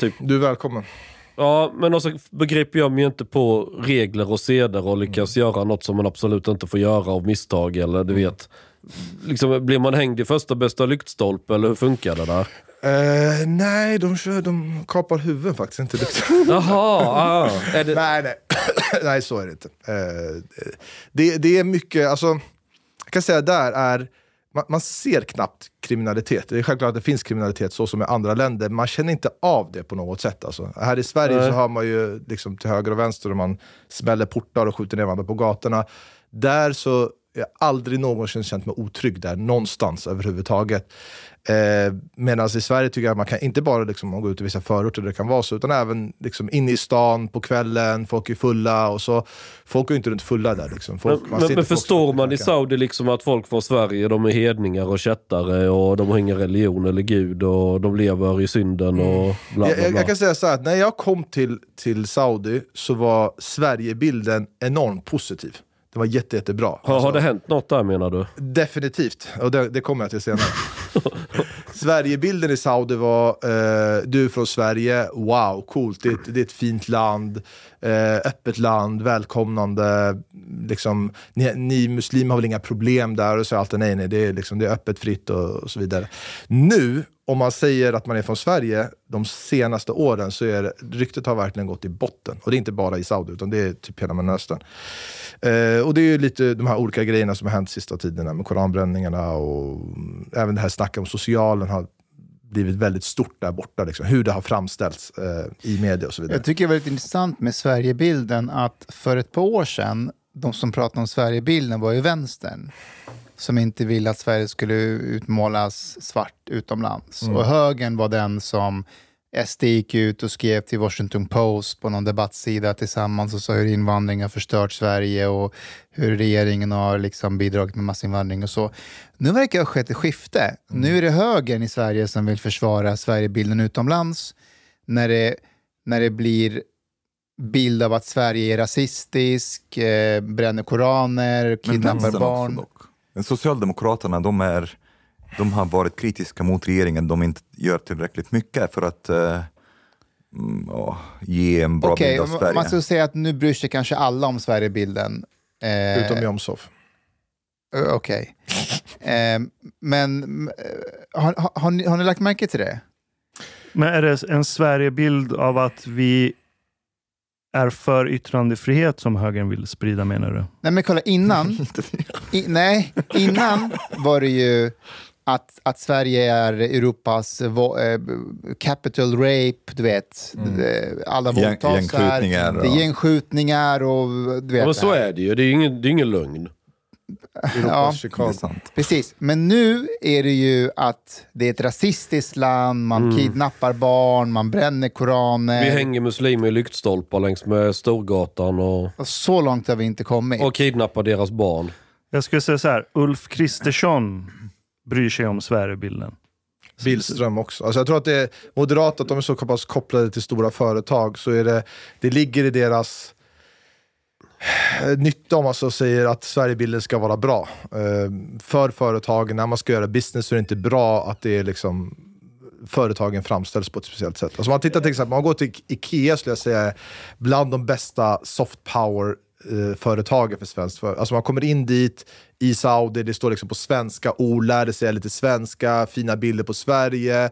typ, Du är välkommen. ja men också begriper jag mig inte på regler och seder och lyckas Mm. göra något som man absolut inte får göra av misstag eller du vet. Liksom, blir man hängd i första bästa lyktstolpe eller hur funkar det där? Eh, nej, de, kör, de kapar huvuden faktiskt, inte liksom. Jaha, ah, det, nej, nej. nej, så är det inte. Eh, det, det är mycket, alltså, jag kan säga där är, man, man ser knappt kriminalitet. Det är självklart att det finns kriminalitet så som i andra länder, man känner inte av det på något sätt. Alltså. Här i Sverige Nej. så har man ju liksom till höger och vänster och man smäller portar och skjuter ner varandra på gatorna. Där så, Jag har aldrig någonsin känt mig otrygg där, någonstans överhuvudtaget. Eh, Medan i Sverige tycker jag att man kan inte bara liksom, man går ut i vissa förorter där det kan vara så, utan även liksom, inne i stan på kvällen, folk är fulla och så. Folk går inte runt fulla där. Liksom. Folk, Men, men, men förstår man i. Saudi liksom att folk från Sverige, de är hedningar och kättare och de har ingen religion eller gud och de lever i synden och bla Jag, bla jag, bla. jag kan säga så här, att när jag kom till, till Saudi så var Sverigebilden enormt positiv. Det var jätte, jättebra. Har, har det hänt något där menar du? Definitivt, och det, det kommer jag till senare. Sverigebilden i Saudi var, eh, du är från Sverige, wow, coolt, det, är ett- det är ett fint land, eh, öppet land, välkomnande. Liksom, ni, ni muslimer har väl inga problem där? Och så alltid nej, nej, det är, liksom, det är öppet, fritt och, och så vidare. Nu, om man säger att man är från Sverige, de senaste åren, så är det, ryktet har verkligen gått i botten. Och det är inte bara i Saudi, utan det är typ hela Mellanöstern. Eh, och det är ju lite de här olika grejerna som har hänt sista tiderna med koranbränningarna och mm, även det här snacket om socialen har blivit väldigt stort där borta. Liksom, hur det har framställts eh, i media och så vidare. Jag tycker det är väldigt intressant med Sverigebilden att för ett par år sedan, de som pratade om Sverigebilden var ju vänstern. Som inte ville att Sverige skulle utmålas svart utomlands. Mm. Och högern var den som SD gick ut och skrev till Washington Post på någon debattsida tillsammans och sa hur invandring har förstört Sverige och hur regeringen har liksom bidragit med massinvandring och så. Nu verkar det ha skett ett skifte. Nu är det högern i Sverige som vill försvara Sverigebilden utomlands. När det, när det blir bild av att Sverige är rasistisk, eh, bränner koraner, kidnappar barn. också. Men Socialdemokraterna, de, är, de har varit kritiska mot regeringen. De inte gör tillräckligt mycket för att eh, mm, ge en bra Okej, bild av Sverige. man skulle säga att nu bryr sig kanske alla om Sverigebilden. Eh, Utom Jomshof. eh, Okej. eh, men eh, har, har, har, ni, har ni lagt märke till det? Men är det en Sverigebild av att vi är för yttrandefrihet som högern vill sprida menar du? Nej men kolla innan, i, nej, innan var det ju att, att Sverige är Europas vo- eh, capital rape, du vet. Det- Alla våldtas här. gängskjutningar Det är och- gängskjutningar och du vet. Ja, men så är det ju. Det är ju ingen, det är ingen lögn. Ja, Det är sant. precis. Men nu är det ju att det är ett rasistiskt land, man Mm. kidnappar barn, man bränner koraner. Vi hänger muslimer i lyktstolpar längs med Storgatan och, Och Så långt har vi inte kommit. och kidnappar deras barn. Jag skulle säga så här, Ulf Kristersson bryr sig om Sverigebilden. Billström också. Alltså jag tror att det är moderat att de är så pass kopplade till stora företag, så är det, det ligger i deras Eh, nytta om man så säger att Sverigebilden ska vara bra. Eh, för företagen, när man ska göra business så är det inte bra att det är liksom företagen framställs på ett speciellt sätt. Alltså man tittar till exempel, man går till Ikea skulle jag säga bland de bästa soft power-företagen eh, för svenskt för. Alltså man kommer in dit i Saudi, det står liksom på svenska ord, lärde sig lite svenska, fina bilder på Sverige,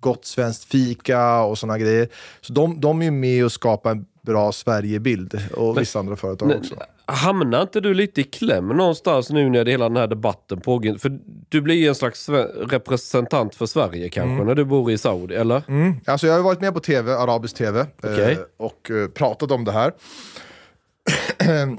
gott svenskt fika och sådana grejer. Så de, de är ju med och skapar en bra Sverigebild och vissa andra företag Men, också. hamnar inte du lite i kläm någonstans nu när det hela den här debatten pågår? För du blir ju en slags representant för Sverige kanske Mm. när du bor i Saudi, eller? Mm. Alltså jag har varit med på tv, arabisk tv, Okej. eh, och eh, pratat om det här.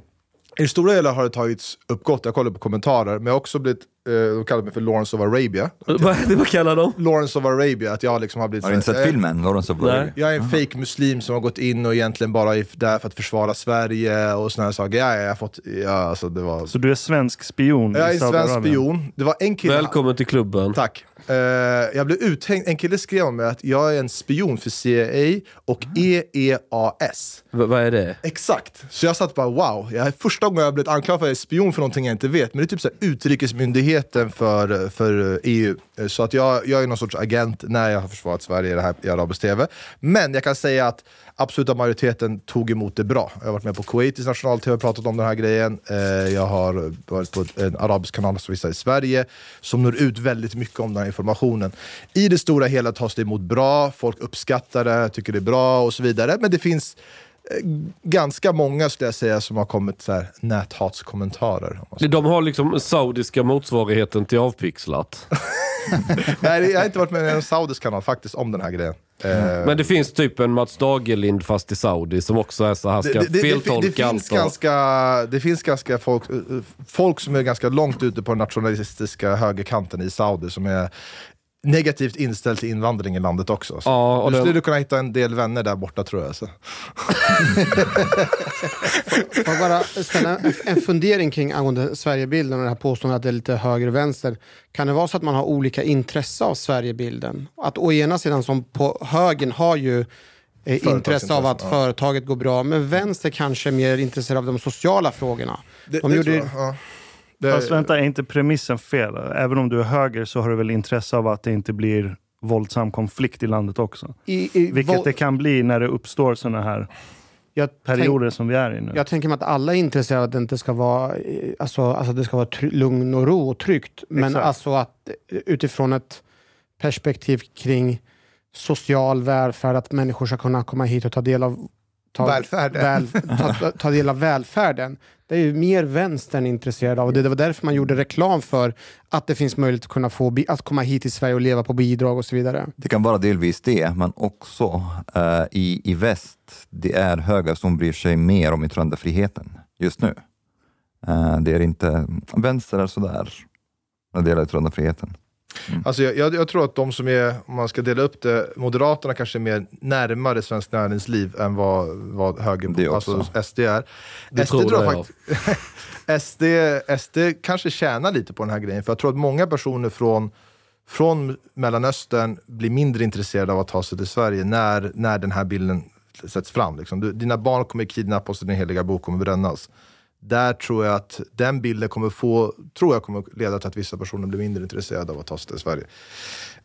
I det stora hela har det tagits upp gott, jag kollar på kommentarer, men jag har också blivit, de kallar mig för Lawrence of Arabia. Vad, kallar de? Lawrence of Arabia, att jag liksom har blivit... Har du inte sett jag- filmen, Lawrence of Arabia? Jag är en fake muslim som har gått in och egentligen bara är där för att försvara Sverige och såna här saker. Ja, ja, jag har fått, ja, alltså det var... Så du är svensk spion Jag är svensk spion. Det var en kille... Välkommen till klubben. Tack. Eh, jag blev uthängd. En kille skrev om mig att jag är en spion för CIA och E EEAS. V- vad är det? Exakt. Så jag satt bara wow. Jag, första gången jag blivit anklagad för att jag är spion för någonting jag inte vet. Men det är typ så här, majoriteten för, för EU. Så att jag, jag är någon sorts agent när jag har försvarat Sverige i, det här, i arabisk tv. Men jag kan säga att absoluta majoriteten tog emot det bra. Jag har varit med på Kuwaitis national-tv och pratat om den här grejen. Eh, jag har varit på en arabisk kanal som visar i Sverige som når ut väldigt mycket om den här informationen. I det stora hela tas det emot bra, folk uppskattar det, tycker det är bra och så vidare. Men det finns ganska många skulle jag säga som har kommit så här, näthatskommentarer. De har liksom saudiska motsvarigheten till avpixlat. Nej, jag har inte varit med i en saudisk kanal faktiskt om den här grejen. Men det finns typ en Mats Dagelind fast i Saudi som också är så här ska det, det, det, feltolka det, finns allt. och- ganska, det finns ganska folk, eh, folk som är ganska långt ute på den nationalistiska högerkanten i Saudi som är negativt inställd till invandring i landet också. Så Ja, och du det- skulle kunna hitta en del vänner där borta tror jag. Så. Får jag bara ställa en, fundering kring angående Sverigebilden och det här påståendet att det är lite höger och vänster. Kan det vara så att man har olika intresse av Sverigebilden? Att å ena sidan som på högern har ju eh, intresse av att ja. företaget går bra, men vänster kanske är mer intresserad av de sociala frågorna. Det, De det gjorde- tror jag, ja. Det- Fast vänta, är inte premissen fel? Även om du är höger så har du väl intresse av att det inte blir våldsam konflikt i landet också? I, i, Vilket det kan bli när det uppstår sådana här jag perioder som vi är i nu. Jag tänker mig att alla är intresserade av att det inte ska vara, eh, alltså, alltså det ska vara lugn och ro och tryggt. Men Exakt. alltså att eh, utifrån ett perspektiv kring social välfärd, att människor ska kunna komma hit och ta del av ta, Välfärden. väl, ta, ta del av välfärden. Det är ju mer vänstern intresserad av. Och det var därför man gjorde reklam för att det finns möjlighet att kunna få att komma hit till Sverige och leva på bidrag och så vidare. Det kan vara delvis det, men också eh, i, i väst, det är höger som bryr sig mer om yttrandefriheten just nu. Eh, det är inte, vänster är sådär när det gäller yttrandefriheten. Alltså jag, jag, jag tror att de som är, om man ska dela upp det, Moderaterna kanske är mer närmare svenskt näringsliv än vad, vad högern, alltså SD är. Det SD, tror jag SD, SD kanske tjänar lite på den här grejen, för jag tror att många personer från, från Mellanöstern blir mindre intresserade av att ta sig till Sverige när, när den här bilden sätts fram. Liksom. Du, dina barn kommer kidnappas och din heliga bok kommer brännas. Där tror jag att den bilden kommer få, tror jag kommer leda till att vissa personer blir mindre intresserade av att ta sig till Sverige.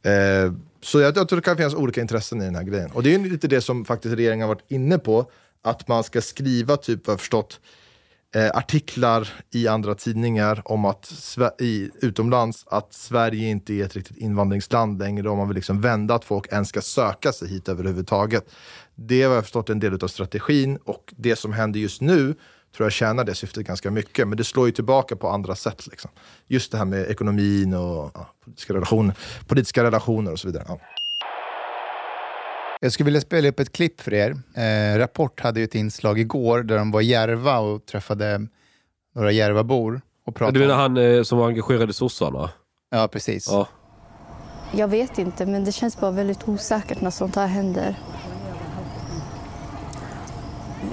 Eh, så jag, jag tror det kan finnas olika intressen i den här grejen. Och det är ju lite det som faktiskt regeringen har varit inne på, att man ska skriva, typ vad jag förstått, eh, artiklar i andra tidningar om att i, utomlands att Sverige inte är ett riktigt invandringsland längre om man vill liksom vända att folk ens ska söka sig hit överhuvudtaget. Det har jag förstått är en del av strategin och det som händer just nu tror jag tjänar det syftet ganska mycket. Men det slår ju tillbaka på andra sätt. Liksom. Just det här med ekonomin och ja, politiska, relationer, politiska relationer och så vidare. Ja. Jag skulle vilja spela upp ett klipp för er. Eh, Rapport hade ju ett inslag igår där de var i Järva och träffade några Järvabor. Och pratade Du menar han eh, som var engagerad i sossarna? Ja, precis. Ja. Jag vet inte, men det känns bara väldigt osäkert när sånt här händer.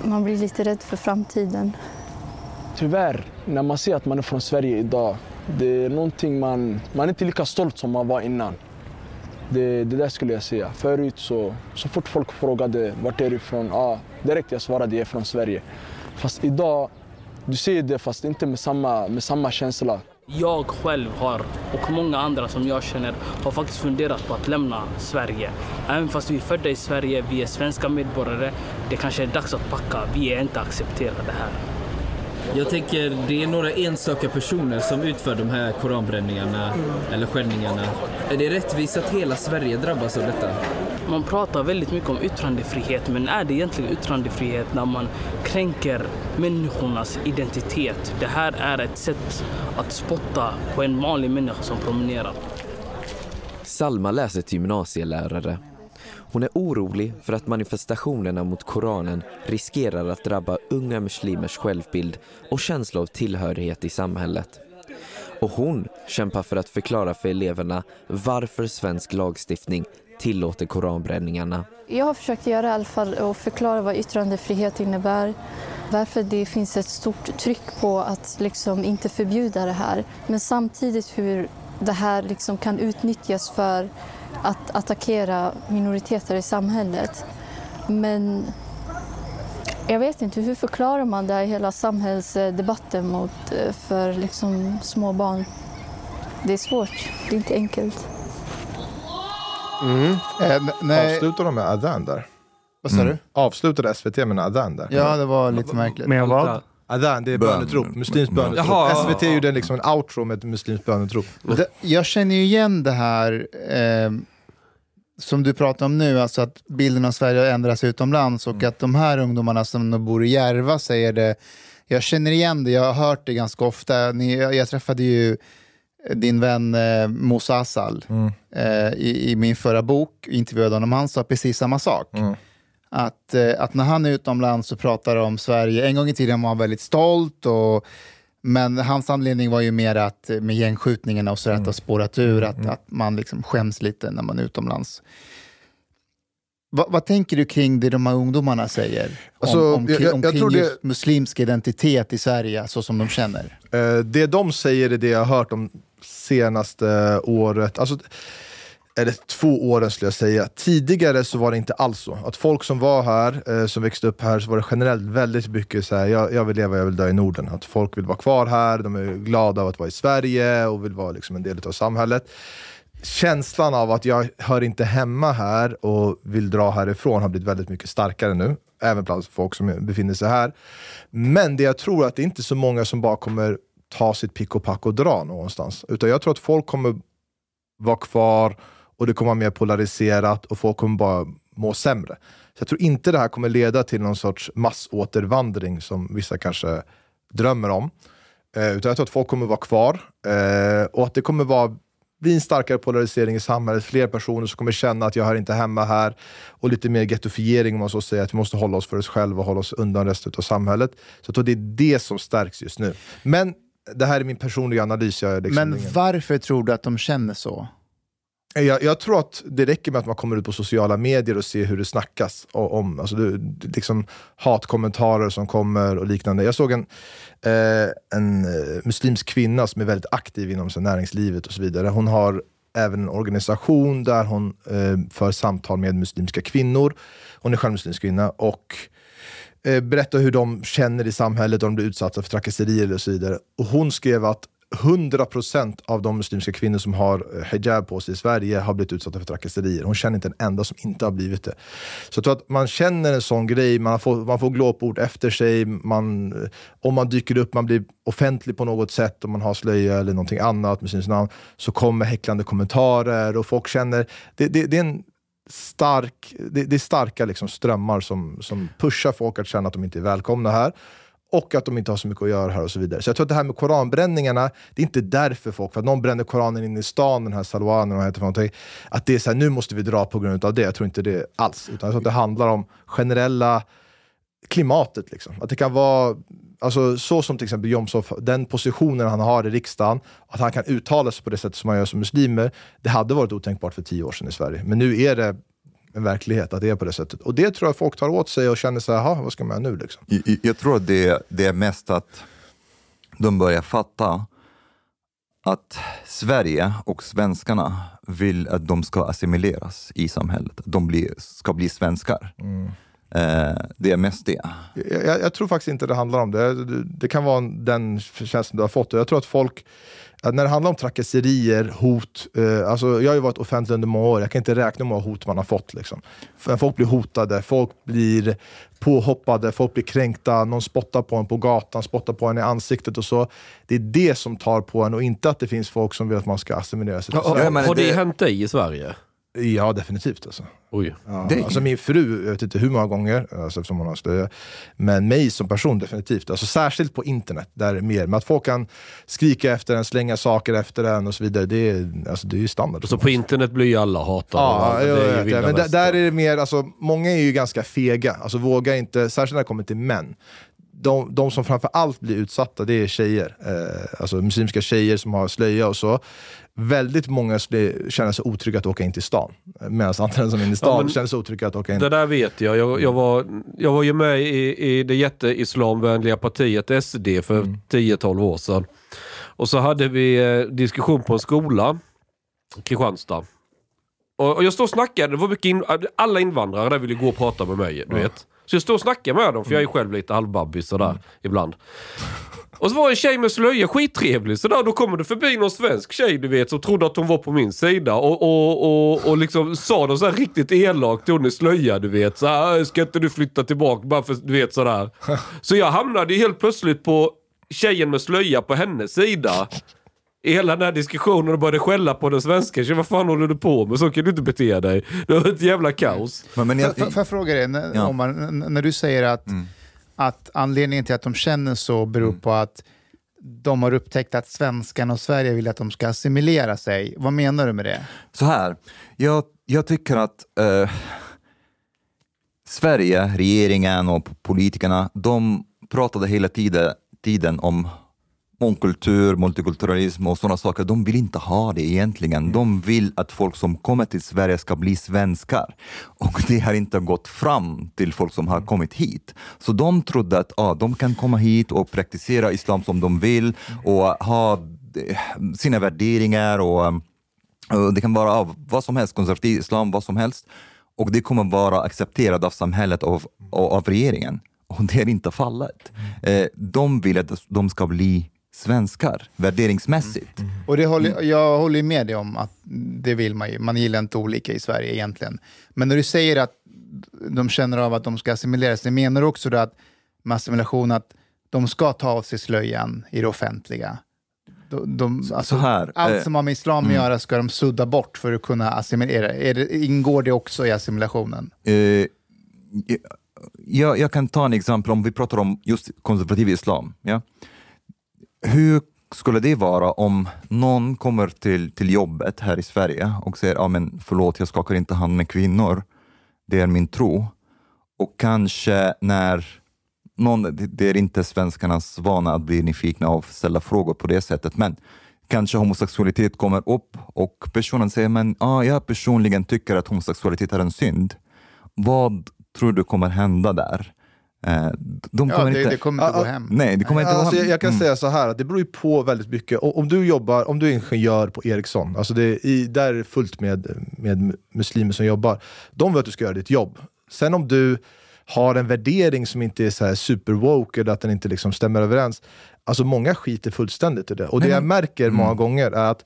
Man blir lite rädd för framtiden. Tyvärr, när man ser att man är från Sverige idag, det är någonting man, man är inte lika stolt som man var innan. Det, det där skulle jag säga. Förut så, så fort folk frågade vart är du ifrån? Ja, direkt jag svarade jag är från Sverige. Fast idag, du säger det fast inte med samma, med samma känsla. Jag själv har, och många andra som jag känner, har faktiskt funderat på att lämna Sverige. Även fast vi är födda i Sverige, vi är svenska medborgare, det kanske är dags att packa. Vi är inte accepterade här. Jag tänker det är några enstaka personer som utför de här koranbränningarna eller skändningarna. Är det rättvist att hela Sverige drabbas av detta? Man pratar väldigt mycket om yttrandefrihet, men är det egentligen yttrandefrihet när man kränker människornas identitet? Det här är ett sätt att spotta på en vanlig människa som promenerar. Salma läser till gymnasielärare. Hon är orolig för att manifestationerna mot Koranen riskerar att drabba unga muslimers självbild och känsla av tillhörighet i samhället. Och hon kämpar för att förklara för eleverna varför svensk lagstiftning tillåter koranbränningarna. Jag har försökt göra i alla fall och förklara vad yttrandefrihet innebär. Varför det finns ett stort tryck på att liksom inte förbjuda det här. Men samtidigt hur det här liksom kan utnyttjas för att attackera minoriteter i samhället. Men jag vet inte, hur förklarar man det i hela samhällsdebatten mot, eh, för liksom små barn? Det är svårt, det är inte enkelt. Eh, n- nej, Avslutar de med adhan där? vad sa du? Avslutade SVT med en adhan där? Ja, det var lite märkligt. Med vad? Adhan, det är Bön. bönetrop. Muslimskt Bön. bönetrop. Jaha. SVT gjorde liksom en outro med ett muslimskt bönetrop. Jag känner ju igen det här eh, som du pratar om nu, alltså att bilden av Sverige har ändrats utomlands och att de här ungdomarna som bor i Järva säger det. Jag känner igen det, jag har hört det ganska ofta. Ni, jag, jag träffade ju din vän eh, Musa Asal Mm. eh, i, i min förra bok, intervjuade honom, han sa precis samma sak. Mm. Att, eh, att när han är utomlands och pratar om Sverige, en gång i tiden var han väldigt stolt, och, men hans anledning var ju mer att eh, med gängskjutningarna och så att det har spårat ur, att, att man liksom skäms lite när man är utomlands. Va, vad tänker du kring det de här ungdomarna säger? Alltså, om, om, jag- jag- jag kring tror det- muslimsk identitet i Sverige, så som de känner? Eh, det de säger är det jag har hört de senaste året, alltså, eller två åren skulle jag säga. Tidigare så var det inte alls så. Att folk som var här, eh, som växte upp här, så var det generellt väldigt mycket så här, jag, jag vill leva, jag vill dö i Norden. Att folk vill vara kvar här, de är glada av att vara i Sverige och vill vara liksom en del av samhället. Känslan av att jag hör inte hemma här och vill dra härifrån har blivit väldigt mycket starkare nu. Även bland folk som befinner sig här. Men det jag tror att det är inte så många som bara kommer ta sitt pick och pack och dra någonstans. Utan jag tror att folk kommer vara kvar och det kommer vara mer polariserat och folk kommer bara må sämre. Så jag tror inte det här kommer leda till någon sorts massåtervandring som vissa kanske drömmer om. Eh, utan jag tror att folk kommer vara kvar eh, och att det kommer vara bli en starkare polarisering i samhället, fler personer som kommer känna att jag hör inte hemma här och lite mer gettofiering om man så säger, att vi måste hålla oss för oss själva och hålla oss undan resten av samhället. Så jag tror det är det som stärks just nu. Men det här är min personliga analys. Jag liksom Men ingen- varför tror du att de känner så? Jag, jag tror att det räcker med att man kommer ut på sociala medier och ser hur det snackas om alltså det, det- liksom hatkommentarer som kommer och liknande. Jag såg en, eh, en eh, muslimsk kvinna som är väldigt aktiv inom så, näringslivet och så vidare. Hon har även en organisation där hon eh, för samtal med muslimska kvinnor. Hon är själv muslimsk kvinna och eh, berättar hur de känner i samhället, om de blir utsatta för trakasserier och så vidare. Och hon skrev att 100% av de muslimska kvinnor som har eh, hijab på sig i Sverige har blivit utsatta för trakasserier. Hon känner inte en enda som inte har blivit det. Så jag tror att man känner en sån grej, man får, man får glåpord efter sig, man, eh, om man dyker upp, man blir offentlig på något sätt, om man har slöja eller någonting annat med sin namn, så kommer häcklande kommentarer och folk känner, det, det, det är en stark, det, det är starka liksom strömmar som, som pushar folk att känna att de inte är välkomna här och att de inte har så mycket att göra här och så vidare. Så jag tror att det här med koranbränningarna, det är inte därför folk, för att någon bränner koranen inne i stan, den här salwanen, vad heter det för någonting, att det är så här, nu måste vi dra på grund av det. Jag tror inte det alls. Utan jag tror att det handlar om generella klimatet. Liksom. Att det kan vara, alltså, så som till exempel Jomshof, den positionen han har i riksdagen, att han kan uttala sig på det sättet som han gör som muslimer, det hade varit otänkbart för tio år sedan i Sverige. Men nu är det en verklighet att det är på det sättet. Och det tror jag folk tar åt sig och känner så här, "Jaha, vad ska man göra nu? Liksom. Jag, jag tror att det, det är mest att de börjar fatta att Sverige och svenskarna vill att de ska assimileras i samhället. De blir, ska bli svenskar. Eh, det är mest det. Jag, jag, tror faktiskt inte det handlar om det. Det, det kan vara den känslan du har fått. Jag tror att folk, när det handlar om trakasserier, hot, eh, alltså jag har ju varit offentlig under många år, jag kan inte räkna hur många hot man har fått. Liksom. Folk blir hotade, folk blir påhoppade, folk blir kränkta, någon spottar på en på gatan, spottar på en i ansiktet och så. Det är det som tar på en och inte att det finns folk som vill att man ska assimilera sig till Har, Sverige. har det hänt dig i Sverige? Ja, definitivt. Alltså. Oj. Ja, alltså min fru, jag vet inte hur många gånger, alltså eftersom hon har slöja, men mig som person definitivt. Alltså särskilt på internet, där är det mer. Men att folk kan skrika efter en, slänga saker efter en och så vidare, det är, alltså, det är ju standard. Så på internet blir ju alla hatade. Ja, är det. vilda men där, där är det mer, alltså, många är ju ganska fega, alltså vågar inte, särskilt när det kommer till män. De, de som framför allt blir utsatta, det är tjejer. Eh, alltså muslimska tjejer som har slöja och så. Väldigt många skulle känna sig otrygga att åka in till stan. Medan andra som är inne i stan Ja, känner sig otrygga att åka in. Det där vet jag. Jag, jag, var, jag var ju med i, i det jätteislamvänliga partiet SD för Mm. 10-12 år sedan. Och så hade vi eh, diskussion på en skola, Kristianstad. Och, och jag står och snackade, det var mycket in, alla invandrare där ville gå och prata med mig. Du vet. Så jag står och snackar med dem, för jag är själv lite halvbabbis sådär Mm. ibland. Och så var en tjej med slöja, skittrevlig sådär. Då kommer det förbi någon svensk tjej du vet som trodde att hon var på min sida och, och, och, och liksom sa något så här riktigt elakt hon i slöja du vet. Så här, ska inte du flytta tillbaka bara för du vet sådär. Så jag hamnade helt plötsligt på tjejen med slöja på hennes sida. I hela den här diskussionen och började skälla på den svenska tjejen. Vad fan håller du på med? Så kan du inte bete dig. Det var ett jävla kaos. Men, men Får- Får jag fråga dig, när, Ja. Omar, när du säger att, att anledningen till att de känner så beror på att de har upptäckt att svenskarna och Sverige vill att de ska assimilera sig. Vad menar du med det? Så här, jag, jag tycker att eh, Sverige, regeringen och politikerna, de pratade hela tiden, tiden om mångkultur, multikulturalism och sådana saker. De vill inte ha det egentligen. De vill att folk som kommer till Sverige ska bli svenskar. Och det har inte gått fram till folk som har kommit hit. Så de trodde att ah, de kan komma hit och praktisera islam som de vill och ha eh, sina värderingar och och det kan vara av vad som helst, konservativ islam, vad som helst. Och det kommer vara accepterat av samhället och av, och av regeringen. Och det är inte fallet. Eh, de vill att de ska bli svenskar, värderingsmässigt. Och det håller, jag håller med dig om att det vill man ju. Man gillar inte olika i Sverige egentligen. Men när du säger att de känner av att de ska assimileras, det menar du också då att med assimilation att de ska ta av sig slöjan i det offentliga? De, de, alltså, så här, allt eh, som har med islam att mm. göra ska de sudda bort för att kunna assimilera. Är det, ingår det också i assimilationen? Eh, jag, jag kan ta en exempel om vi pratar om just konservativ islam. Ja? Hur skulle det vara om någon kommer till, till jobbet här i Sverige och säger ah, men förlåt, jag skakar inte hand med kvinnor. Det är min tro. Och kanske när någon, det, är inte svenskarnas vana att bli nyfikna och ställa frågor på det sättet, men kanske homosexualitet kommer upp och personen säger men ah, jag personligen tycker att homosexualitet är en synd. Vad tror du kommer hända där? Eh, De Ja, kommer det- inte... det kommer inte gå hem. Nej, det kommer inte alltså, gå jag, hem. jag kan Mm. säga så här, att det beror ju på väldigt mycket. Om du jobbar, om du är ingenjör på Ericsson, alltså det är i, där är det fullt med, med muslimer som jobbar. De vill att du ska göra ditt jobb. Sen om du har en värdering som inte är så här super woke eller att den inte liksom stämmer överens. Alltså många skiter fullständigt i det. Och det jag märker många Mm. gånger är att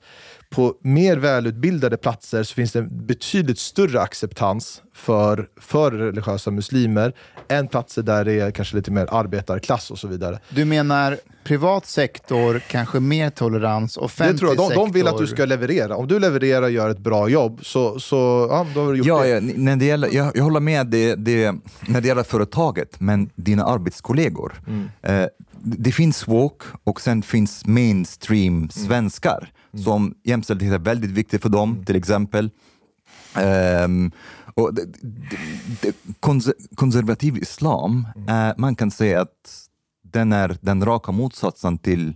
på mer välutbildade platser så finns det en betydligt större acceptans för, för religiösa muslimer än platser där det är kanske lite mer arbetarklass och så vidare. Du menar privat sektor, kanske mer tolerans, offentlig Det tror jag. De, de vill att du ska leverera. Om du levererar och gör ett bra jobb så, så ja, då har du gjort Ja, det. ja, när det gäller, jag, jag håller med det, det, när det gäller företaget, men dina arbetskollegor. Mm. Eh, det finns woke och sen finns mainstream svenskar som jämställdhet är väldigt viktigt för dem, till exempel. Ehm, och det, det, konser, konservativ islam, eh, man kan säga att den är den raka motsatsen till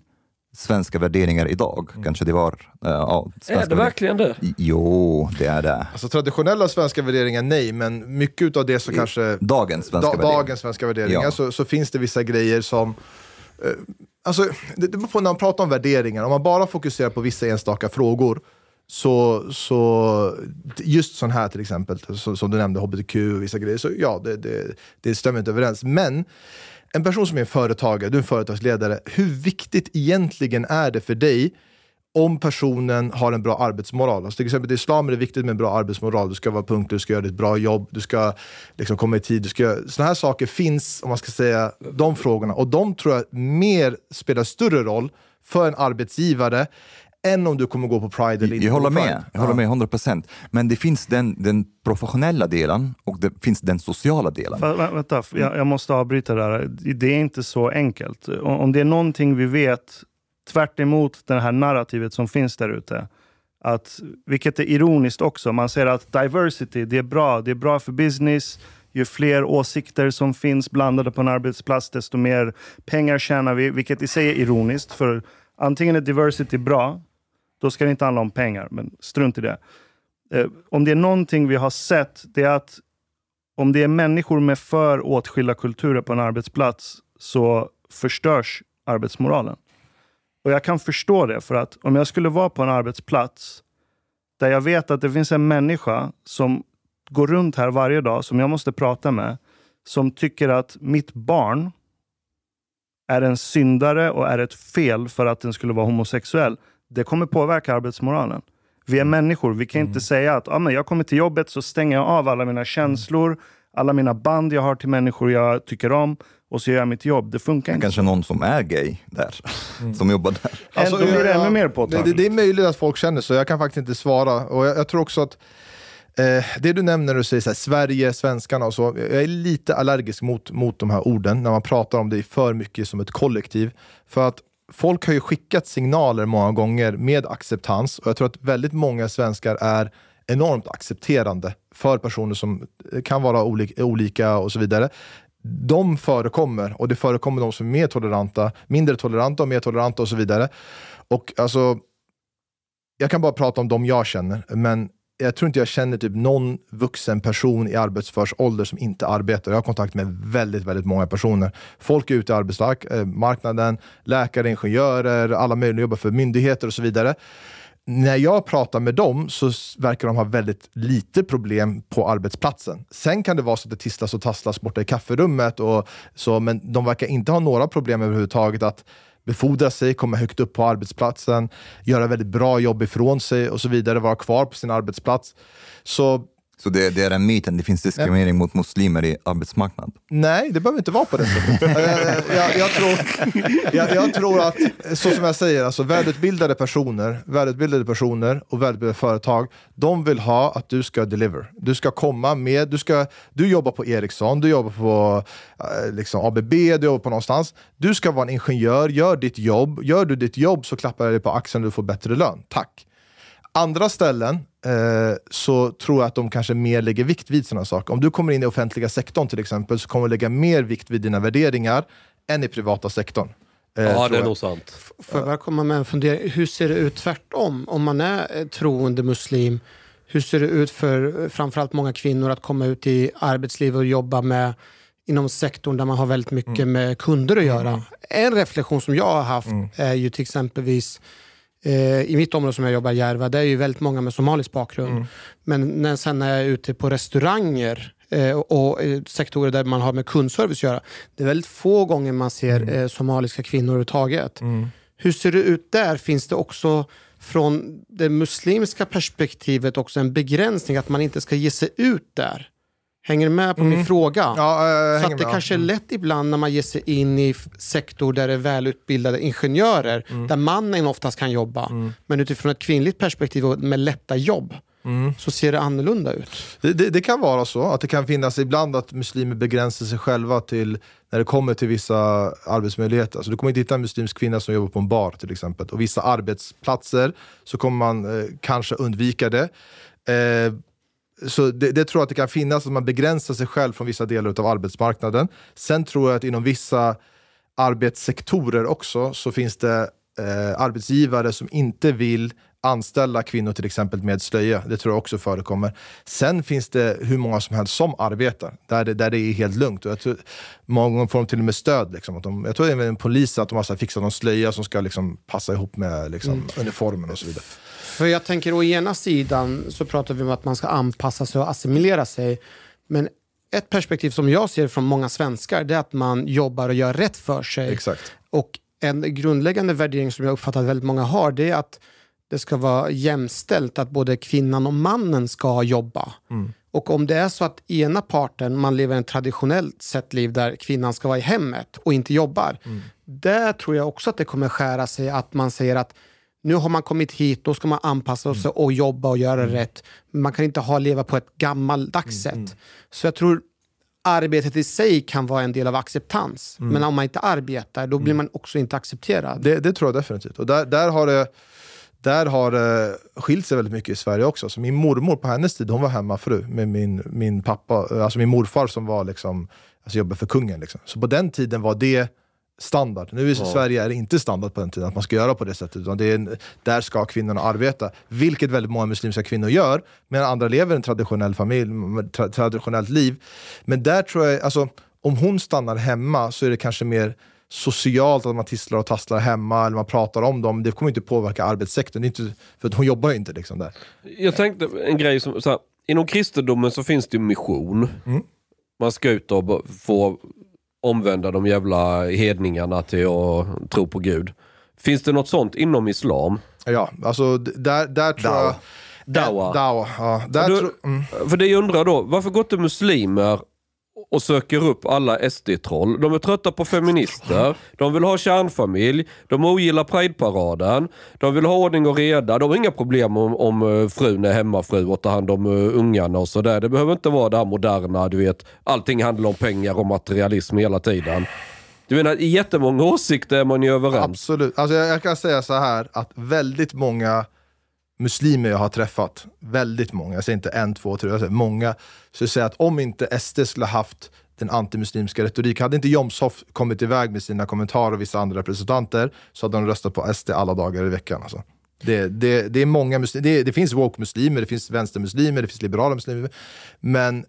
svenska värderingar idag. Kanske det var... eh, ja, Är det verkligen det? Jo, det är det. Alltså traditionella svenska värderingar, nej, men mycket av det så kanske... Dagens svenska da, värderingar. dagens svenska värderingar, Ja. så, så finns det vissa grejer som... Eh, alltså, det, det beror på när man pratar om värderingar, om man bara fokuserar på vissa enstaka frågor, så, så just sån här till exempel, så, som du nämnde, hbtq och vissa grejer, så ja, det, det, det stämmer inte överens. Men en person som är en företagare, du är en företagsledare, hur viktigt egentligen är det för dig om personen har en bra arbetsmoral. Alltså till exempel i islam är det viktigt med en bra arbetsmoral. Du ska vara punktlig, du ska göra ditt bra jobb, du ska liksom komma i tid. Du ska, såna här saker finns, om man ska säga, de frågorna. Och de tror jag mer spelar större roll för en arbetsgivare än om du kommer gå på Pride eller inte Jag håller med, jag håller med 100 procent. Men det finns den, den professionella delen och det finns den sociala delen. Vä- vänta, jag, jag måste avbryta där. Det är inte så enkelt. Om det är någonting vi vet, tvärt emot det här narrativet som finns där ute, att, vilket är ironiskt också, man säger att diversity, det är bra, det är bra för business, ju fler åsikter som finns blandade på en arbetsplats, desto mer pengar tjänar vi, vilket i sig är ironiskt, för antingen är diversity bra, då ska det inte handla om pengar, men strunt i det. Eh, om det är någonting vi har sett, det är att om det är människor med för åtskilda kulturer på en arbetsplats så förstörs arbetsmoralen. Och jag kan förstå det, för att om jag skulle vara på en arbetsplats där jag vet att det finns en människa som går runt här varje dag, som jag måste prata med, som tycker att mitt barn är en syndare och är ett fel för att den skulle vara homosexuell. Det kommer påverka arbetsmoralen. Vi är människor, vi kan inte säga att ah, men jag kommer till jobbet så stänger jag av alla mina känslor, alla mina band jag har till människor jag tycker om och så gör jag mitt jobb. Det funkar inte. Kanske någon som är gay där, som jobbar där. Alltså, Då blir det ännu mer påtagligt. Det, det, är möjligt att folk känner så, jag kan faktiskt inte svara. Och jag, jag tror också att eh, det du nämner när du säger så här, Sverige, svenskarna och så, jag är lite allergisk mot, mot de här orden när man pratar om det för mycket som ett kollektiv. För att folk har ju skickat signaler många gånger med acceptans och jag tror att väldigt många svenskar är enormt accepterande för personer som kan vara olika och så vidare. De förekommer och det förekommer de som är mer toleranta, mindre toleranta och mer toleranta och så vidare. Och alltså, jag kan bara prata om de jag känner, men jag tror inte jag känner typ någon vuxen person i arbetsförs ålder som inte arbetar. Jag har kontakt med väldigt, väldigt många personer. Folk är ute i arbetsmarknaden, eh, läkare, ingenjörer, alla möjliga jobbar för myndigheter och så vidare. När jag pratar med dem så verkar de ha väldigt lite problem på arbetsplatsen. Sen kan det vara så att det tisslas och tasslas borta i kafferummet, och så, men de verkar inte ha några problem överhuvudtaget att befordra sig, komma högt upp på arbetsplatsen, göra väldigt bra jobb ifrån sig och så vidare, vara kvar på sin arbetsplats. Så så det, det är en myten, det finns diskriminering mot muslimer i arbetsmarknaden? Nej, det behöver inte vara på det sättet. Eh, jag, jag, tror, jag, jag tror att, så som jag säger, alltså välutbildade personer, välutbildade personer och välutbildade företag, de vill ha att du ska deliver. Du ska komma med, du, ska, du jobbar på Ericsson, du jobbar på eh, liksom ABB, du jobbar på någonstans. Du ska vara en ingenjör, gör ditt jobb. Gör du ditt jobb så klappar jag dig på axeln och du får bättre lön. Tack. Andra ställen eh, så tror jag att de kanske mer lägger vikt vid sådana saker. Om du kommer in i offentliga sektorn till exempel så kommer du lägga mer vikt vid dina värderingar än i privata sektorn. Eh, Ja, det är jag. nog sant. Får jag bara komma med en fundering? Hur ser det ut tvärtom? Om man är eh, troende muslim, hur ser det ut för framförallt många kvinnor att komma ut i arbetslivet och jobba med inom sektorn där man har väldigt mycket Mm. med kunder att göra? En reflektion som jag har haft Mm. är ju till exempelvis i mitt område som jag jobbar, Järva, det är ju väldigt många med somalisk bakgrund. Mm. Men när, sen när jag är ute på restauranger eh, och, och eh, sektorer där man har med kundservice att göra, det är väldigt få gånger man ser Mm. eh, somaliska kvinnor överhuvudtaget. Hur ser det ut där? Finns det också från det muslimska perspektivet också en begränsning att man inte ska ge sig ut där? Hänger du med på min Mm. fråga? Ja, jag Så att det med. kanske är Mm. lätt ibland när man ger sig in i sektor där det är välutbildade ingenjörer, Mm. där mannen oftast kan jobba. Men utifrån ett kvinnligt perspektiv och med lätta jobb Mm. så ser det annorlunda ut. Det, det, det kan vara så att det kan finnas ibland att muslimer begränsar sig själva till när det kommer till vissa arbetsmöjligheter. Så du kommer inte hitta en muslimsk kvinna som jobbar på en bar till exempel. Och vissa arbetsplatser så kommer man eh, kanske undvika det. Eh, så det, det tror jag att det kan finnas, att man begränsar sig själv från vissa delar av arbetsmarknaden. Sen tror jag att inom vissa arbetssektorer också så finns det eh, arbetsgivare som inte vill anställa kvinnor till exempel med slöja. Det tror jag också förekommer. Sen finns det hur många som helst som arbetar, där det, där det är helt lugnt. Och jag tror, många gånger får de till och med stöd. Liksom, att de, jag tror även polisen att de har så här fixat någon slöja som ska liksom, passa ihop med liksom, Mm. uniformen och så vidare. För jag tänker å ena sidan så pratar vi om att man ska anpassa sig och assimilera sig. Men ett perspektiv som jag ser från många svenskar det är att man jobbar och gör rätt för sig. Exakt. Och en grundläggande värdering som jag uppfattar att väldigt många har det är att det ska vara jämställt, att både kvinnan och mannen ska jobba. Mm. Och om det är så att ena parten, man lever ett traditionellt sett liv där kvinnan ska vara i hemmet och inte jobbar. Mm. Där tror jag också att det kommer skära sig att man säger att nu har man kommit hit, då ska man anpassa sig och jobba och göra rätt. Man kan inte ha leva på ett gammaldags sätt. Så jag tror arbetet i sig kan vara en del av acceptans. Mm. Men om man inte arbetar, då blir man också inte accepterad. Det, det tror jag definitivt. Och där, där har det där har det skilt sig väldigt mycket i Sverige också. Så min mormor på hennes tid, hon var hemmafru med min, min pappa, alltså min morfar som var liksom, alltså jobbade för kungen. Liksom. Så på den tiden var det standard. Nu i Ja. Sverige är det inte standard på den tiden att man ska göra på det sättet. Utan det är en, där ska kvinnorna arbeta. Vilket väldigt många muslimska kvinnor gör. Medan andra lever en traditionell familj, tra, traditionellt liv. Men där tror jag, alltså, om hon stannar hemma så är det kanske mer socialt att man tisslar och tasslar hemma eller man pratar om dem. Det kommer inte påverka arbetssektorn. Det inte, för hon jobbar ju inte liksom där. Jag tänkte en grej som, så här, inom kristendomen så finns det ju mission. Mm. Man ska ut och få omvända de jävla hedningarna till att tro på Gud. Finns det något sånt inom islam? Ja, alltså där, där tror jag... Dawa. Dawa, ja. Där du, tror- mm. För det jag undrar då, varför går inte muslimer och söker upp alla SD-troll? De är trötta på feminister, de vill ha kärnfamilj, de ogillar prideparaden, de vill ha ordning och reda. De har inga problem om, om eh, frun är hemmafru och tar hand om uh, ungarna och sådär. Det behöver inte vara det här moderna, du vet. Allting handlar om pengar och materialism hela tiden. Du menar, i jättemånga åsikter är man ju överens? Absolut. Alltså jag, jag kan säga så här att väldigt många muslimer jag har träffat, väldigt många, jag säger inte en, två, tre, jag säger många, så säger att om inte SD skulle haft den antimuslimska retoriken, hade inte Jomshof kommit iväg med sina kommentarer och vissa andra representanter så hade de röstat på SD alla dagar i veckan. Alltså. Det, det, det är många muslimer, det, det finns woke-muslimer, det finns vänstermuslimer, det finns liberala muslimer, men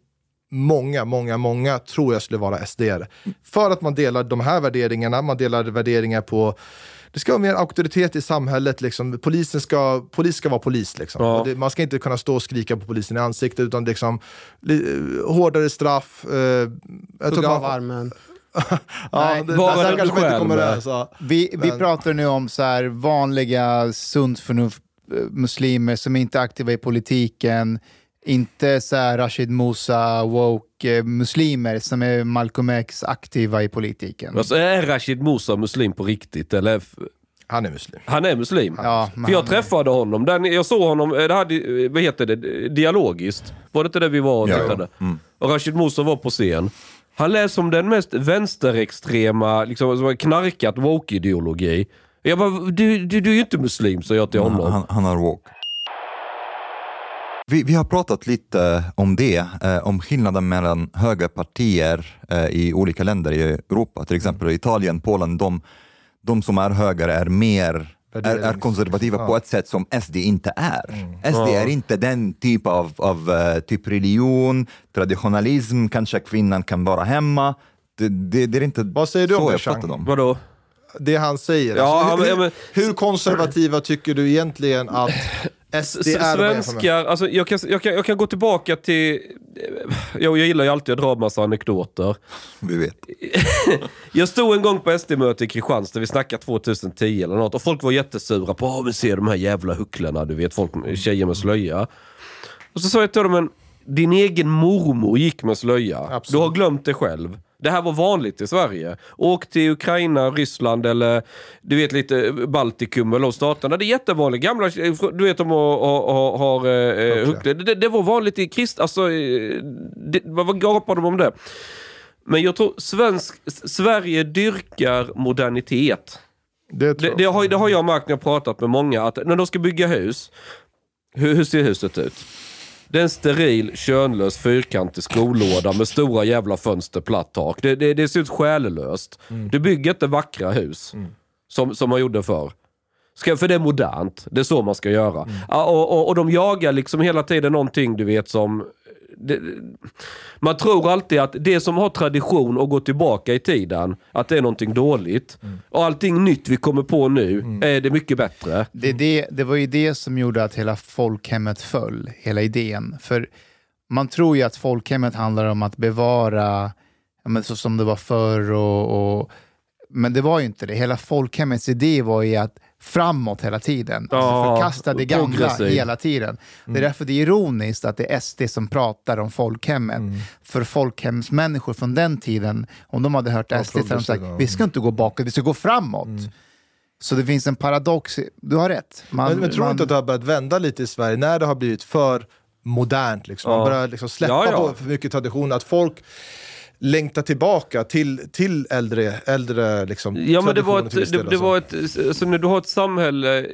många, många, många tror jag skulle vara sd För att man delar de här värderingarna, man delar värderingar på det ska vara mer auktoritet i samhället. Liksom. Polisen ska, polis ska vara polis. Liksom. Ja. Det, man ska inte kunna stå och skrika på polisen i ansiktet, utan liksom, li, hårdare straff. Eh, jag av armen. ja, Nej, det, där kanske man inte själv kommer överens. Ja. Vi, vi Men- pratar nu om så här vanliga sunt förnuft eh, muslimer som inte är aktiva i politiken, inte så här Rashid Musa woke eh, muslimer som är Malcolm X aktiva i politiken. Alltså, är Rashid Musa muslim på riktigt? Eller? Han är muslim. Han är muslim? Ja, För jag han är- träffade honom, den, jag såg honom, eh, det här, di- vad heter det, dialogiskt. Var det inte det vi var och Ja. tittade? Mm. Och Rashid Musa var på scen. Han lät som den mest vänsterextrema, liksom, knarkat woke-ideologi. Jag bara, du, du, du är ju inte muslim, sa jag till honom. Han, han har woke. Vi, vi har pratat lite om det, eh, om skillnaden mellan högerpartier eh, i olika länder i Europa, till exempel Italien, Polen, de, de som är höger är mer är, är konservativa på Ja. ett sätt som SD inte är. SD Ja. är inte den typ av, av eh, typ religion, traditionalism, kanske kvinnan kan vara hemma. Det, det, det är inte Vad säger du om så det, jag om. Vadå? Det han säger. Ja, alltså, hur, men- hur konservativa tycker du egentligen att SD är? Svenskar, alltså jag kan, jag, kan, jag kan gå tillbaka till... Jag, jag gillar ju alltid att dra en massa anekdoter. Vi vet. Jag stod en gång på SD-möte i Kristianstad, vi snackade 2010 eller något, och folk var jättesura på att men se de här jävla hucklarna, du vet, folk, tjejer med slöja. Och så sa jag till dem, men din egen mormor gick med slöja. Du har glömt det själv. Det här var vanligt i Sverige. Åk till Ukraina, Ryssland eller du vet lite Baltikum eller de staterna. Det är jättevanligt. Gamla, du vet de har, har, har eh, hucklar. Det, det var vanligt i krist... Alltså, eh, det, vad gapar de om det? Men jag tror svensk, Sverige dyrkar modernitet. Det, Det, det, har, det har jag märkt när jag pratat med många, att när de ska bygga hus, hur, hur ser huset ut? Det är en steril, könlös, fyrkantig skolåda med stora jävla fönster, platt tak. Det, det, det ser ut själlöst. Du bygger inte vackra hus, som, som man gjorde förr. Ska, för det är modernt. Det är så man ska göra. Ja, och, och, och de jagar liksom hela tiden någonting, du vet, som... Det, man tror alltid att det som har tradition och går tillbaka i tiden, att det är någonting dåligt. Och allting nytt vi kommer på nu, är det mycket bättre. Det, det, det var ju det som gjorde att hela folkhemmet föll, hela idén. För man tror ju att folkhemmet handlar om att bevara, men så som det var förr, och, och, men det var ju inte det. Hela folkhemmets idé var ju att framåt hela tiden. Ja, alltså förkasta det gamla hela tiden. Det är därför det är ironiskt att det är SD som pratar om folkhemmet. För folkhemsmänniskor från den tiden, om de hade hört SD, så hade de sagt vi ska inte gå bakåt, vi ska gå framåt. Så det finns en paradox. Du har rätt. Man, men, men tror man- inte att det har börjat vända lite i Sverige när det har blivit för modernt? Liksom. Man Ja. börjar liksom släppa Ja, ja. på för mycket tradition. Att folk längtar tillbaka till, till äldre, äldre liksom, Ja men det var ett, det, det alltså. var ett, alltså när du har ett samhälle,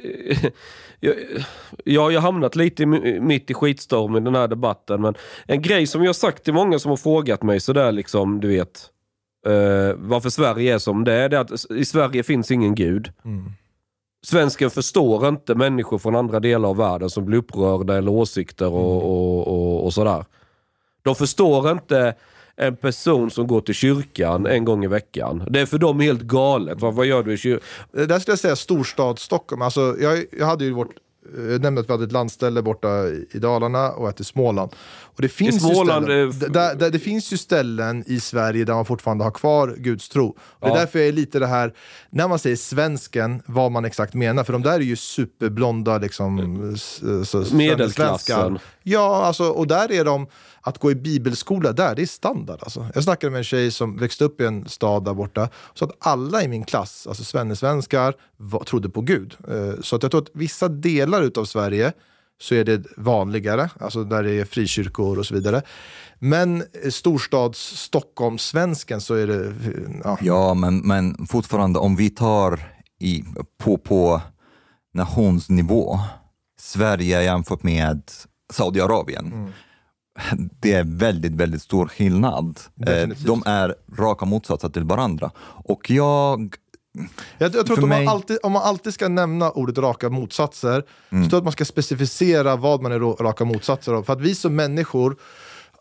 jag, har hamnat lite mitt i skitstormen i den här debatten, men en grej som jag har sagt till många som har frågat mig sådär liksom, du vet, eh, varför Sverige är som det är, det är att i Sverige finns ingen gud. Mm. Svensken förstår inte människor från andra delar av världen som blir upprörda eller åsikter och, Mm. och, och, och sådär. De förstår inte en person som går till kyrkan en gång i veckan. Det är för dem helt galet. Vad, vad gör du i kyrkan? Det Där skulle jag säga storstad Stockholm. Alltså, jag, jag hade ju vårt jag nämnde att vi hade ett landställe borta i- Dalarna och ett i Småland. Och det, finns Småland ju ställen, där, där, det finns ju ställen i Sverige där man fortfarande har kvar gudstro. Och Det är Ja. därför jag är lite det här, när man säger svensken, vad man exakt menar. För de där är ju superblonda liksom, Medelklassen. Ja, alltså, och där är de, att gå i bibelskola där, det är standard. Alltså. Jag snackade med en tjej som växte upp i en stad där borta, så att alla i min klass, alltså svenskar, var, trodde på Gud. Eh, Så att jag tror att vissa delar utav Sverige så är det vanligare, alltså där det är frikyrkor och så vidare. Men eh, storstads Stockholmssvensken så är det... Ja. Ja, men, men fortfarande om vi tar i, på, på nationsnivå, Sverige jämfört med Saudiarabien. Det är väldigt, väldigt stor skillnad. Eh, Definitivt. De är raka motsatser till varandra. Och jag... Jag, jag tror För att om, mig- man alltid, om man alltid ska nämna ordet raka motsatser, Mm. så tror att man ska specificera vad man är raka motsatser av. För att vi som människor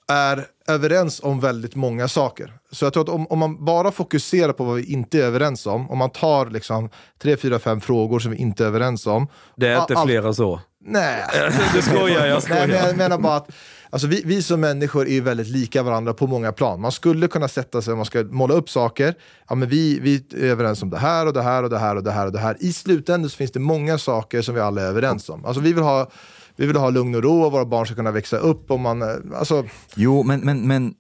är överens om väldigt många saker. Så jag tror att om, om man bara fokuserar på vad vi inte är överens om, om man tar liksom tre, fyra, fem frågor som vi inte är överens om. Det är inte all- fler än så. Nej. Du skojar, jag skojar. Nej, men jag menar bara att alltså, vi, vi som människor är väldigt lika varandra på många plan. Man skulle kunna sätta sig, om man ska måla upp saker, ja, men vi, vi är överens om det här och det här och det här och det här och det här. I slutändan så finns det många saker som vi alla är överens om. Alltså, vi vill ha vi vill ha lugn och ro och våra barn ska kunna växa upp. Och man, eh, alltså, Jo, men, men, men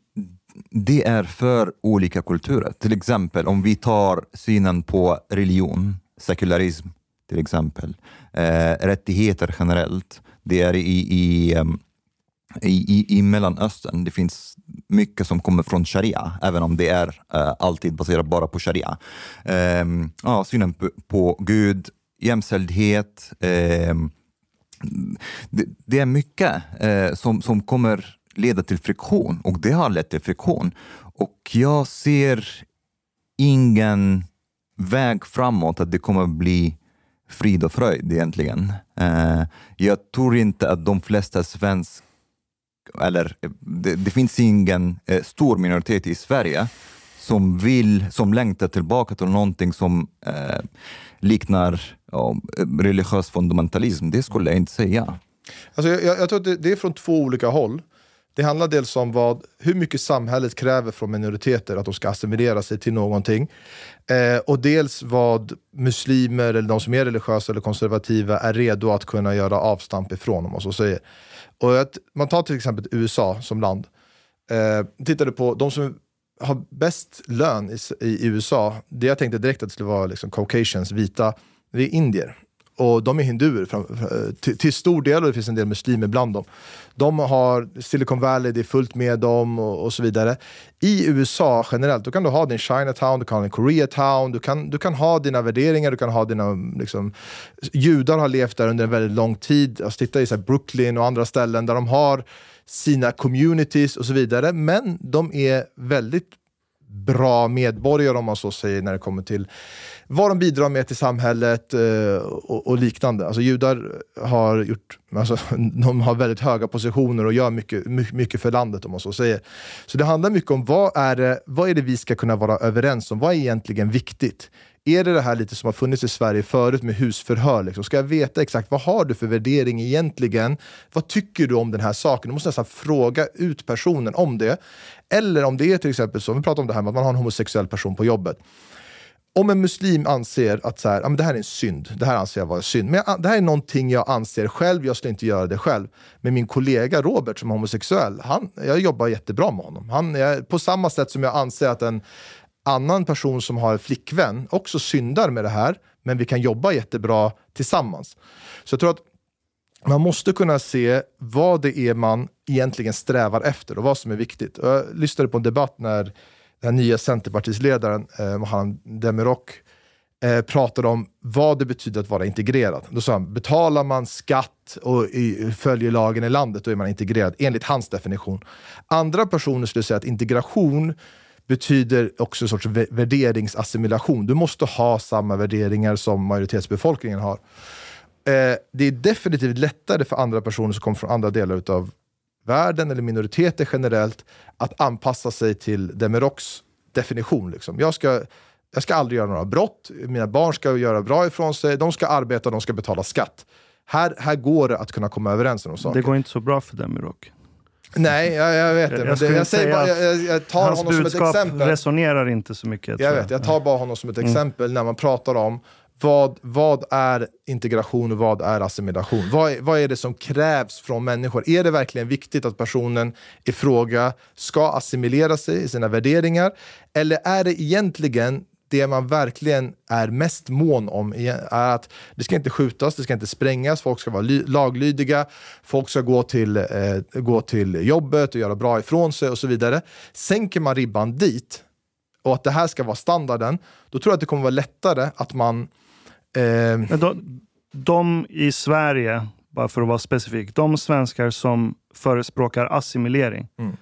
det är för olika kulturer. Till exempel om vi tar synen på religion, sekularism till exempel, eh, rättigheter generellt. Det är i, i, ehm, i, i, i Mellanöstern, det finns mycket som kommer från sharia, även om det är eh, alltid baserat bara på sharia. Ehm, ja, synen på, på Gud, jämställdhet, ehm, det, det är mycket eh, som, som kommer leda till friktion och det har lett till friktion. Och jag ser ingen väg framåt att det kommer bli frid och fröjd egentligen. Eh, jag tror inte att de flesta svenskar eller eh, det, det finns ingen eh, stor minoritet i Sverige som vill, som längtar tillbaka till någonting som eh, liknar ja, religiös fundamentalism. Det skulle jag inte säga. Alltså jag, jag jag tror att det, det är från två olika håll. Det handlar dels om vad, hur mycket samhället kräver från minoriteter att de ska assimilera sig till någonting. Eh, och dels vad muslimer eller de som är religiösa eller konservativa är redo att kunna göra avstamp ifrån om man så säger. Och att, man tar till exempel USA som land. Eh, tittade på de som har bäst lön i, i USA, det jag tänkte direkt att det skulle vara liksom caucasians, vita, det är indier. Och de är hinduer till, till stor del och det finns en del muslimer bland dem. De har Silicon Valley, det är fullt med dem och, och så vidare. I USA generellt, då kan du ha din Chinatown, du kan ha din Koreatown, du kan, du kan ha dina värderingar, du kan ha dina... Liksom, judar har levt där under en väldigt lång tid. Alltså, titta i så här Brooklyn och andra ställen där de har sina communities och så vidare. Men de är väldigt bra medborgare om man så säger när det kommer till vad de bidrar med till samhället eh, och, och liknande. Alltså judar har gjort, alltså, de har väldigt höga positioner och gör mycket, mycket för landet om man så säger. Så det handlar mycket om vad är, det, vad är det vi ska kunna vara överens om? Vad är egentligen viktigt? Är det det här lite som har funnits i Sverige förut med husförhör? Liksom? Ska jag veta exakt vad har du för värdering egentligen? Vad tycker du om den här saken? Du måste nästan fråga ut personen om det. Eller om det är till exempel så, vi pratar om det här med att man har en homosexuell person på jobbet. Om en muslim anser att så här, ja, men det här är en synd, det här anser jag vara synd, men jag, det här är någonting jag anser själv, jag skulle inte göra det själv. Men min kollega Robert som är homosexuell, han, jag jobbar jättebra med honom. Han, jag, på samma sätt som jag anser att en annan person som har en flickvän också syndar med det här, men vi kan jobba jättebra tillsammans. Så jag tror att man måste kunna se vad det är man egentligen strävar efter och vad som är viktigt. Och Jag lyssnade på en debatt när den nya Centerpartisledaren eh, Mohan Demirok eh, pratade om vad det betyder att vara integrerad. Då sa han, betalar man skatt och i, följer lagen i landet, då är man integrerad, enligt hans definition. Andra personer skulle säga att integration betyder också en sorts värderingsassimilation. Du måste ha samma värderingar som majoritetsbefolkningen har. Eh, det är definitivt lättare för andra personer som kommer från andra delar av världen eller minoriteter generellt att anpassa sig till Demiroks definition. Liksom. Jag, ska, jag ska aldrig göra några brott, mina barn ska göra bra ifrån sig, de ska arbeta, de ska betala skatt. Här, här går det att kunna komma överens om de saker. Det går inte så bra för Demirok. Nej, jag, jag vet det. Jag Men det skulle jag, säger bara, jag, jag- jag tar Hans honom som ett budskap exempel. resonerar inte så mycket. tror Jag vet, jag tar bara honom som ett exempel när man pratar om vad, vad är integration och vad är assimilation? Vad är, vad är det som krävs från människor? Är det verkligen viktigt att personen i fråga ska assimilera sig i sina värderingar? Eller är det egentligen det man verkligen är mest mån om är att det ska inte skjutas, det ska inte sprängas, folk ska vara laglydiga, folk ska gå till, eh, gå till jobbet och göra bra ifrån sig och så vidare. Sänker man ribban dit och att det här ska vara standarden, då tror jag att det kommer vara lättare att man... Eh, de, de i Sverige, bara för att vara specifik, de svenskar som förespråkar assimilering, Mm.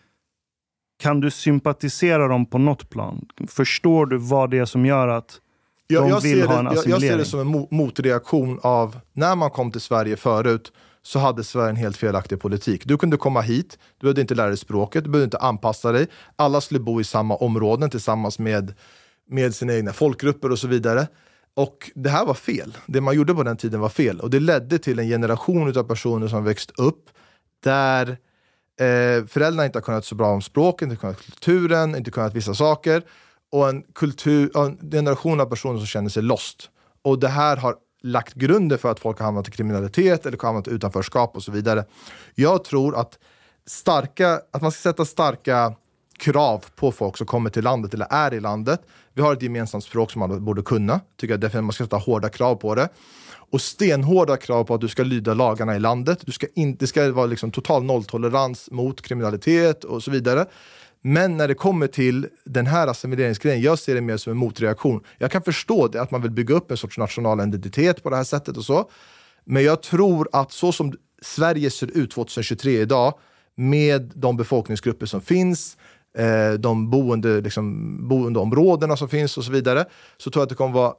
kan du sympatisera dem på något plan? Förstår du vad det är som gör att Jag, de jag, vill ha en det, jag, jag assimilering? ser det som en mo- motreaktion av när man kom till Sverige förut så hade Sverige en helt felaktig politik. Du kunde komma hit, du behövde inte lära dig språket, du behövde inte anpassa dig. Alla skulle bo i samma områden tillsammans med, med sina egna folkgrupper och så vidare. Och det här var fel. Det man gjorde på den tiden var fel. Och det ledde till en generation av personer som växt upp där eh, föräldrarna inte har kunnat så bra om språket, inte kunnat kulturen, inte kunnat vissa saker. Och en, kultur, en generation av personer som känner sig lost. Och det här har lagt grunden för att folk har hamnat i kriminalitet eller hamnat i utanförskap och så vidare. Jag tror att, starka, att man ska sätta starka krav på folk som kommer till landet eller är i landet. Vi har ett gemensamt språk som alla borde kunna. Tycker jag definitivt man ska sätta hårda krav på det. Och stenhårda krav på att du ska lyda lagarna i landet. Du ska in, det ska vara liksom total nolltolerans mot kriminalitet och så vidare. Men när det kommer till den här assimileringsgrejen, jag ser det mer som en motreaktion. Jag kan förstå det, att man vill bygga upp en sorts nationell identitet på det här sättet och så. Men jag tror att så som Sverige ser ut 2023 idag, med de befolkningsgrupper som finns, eh, de boende, liksom, boendeområdena som finns och så vidare, så tror jag att det kommer vara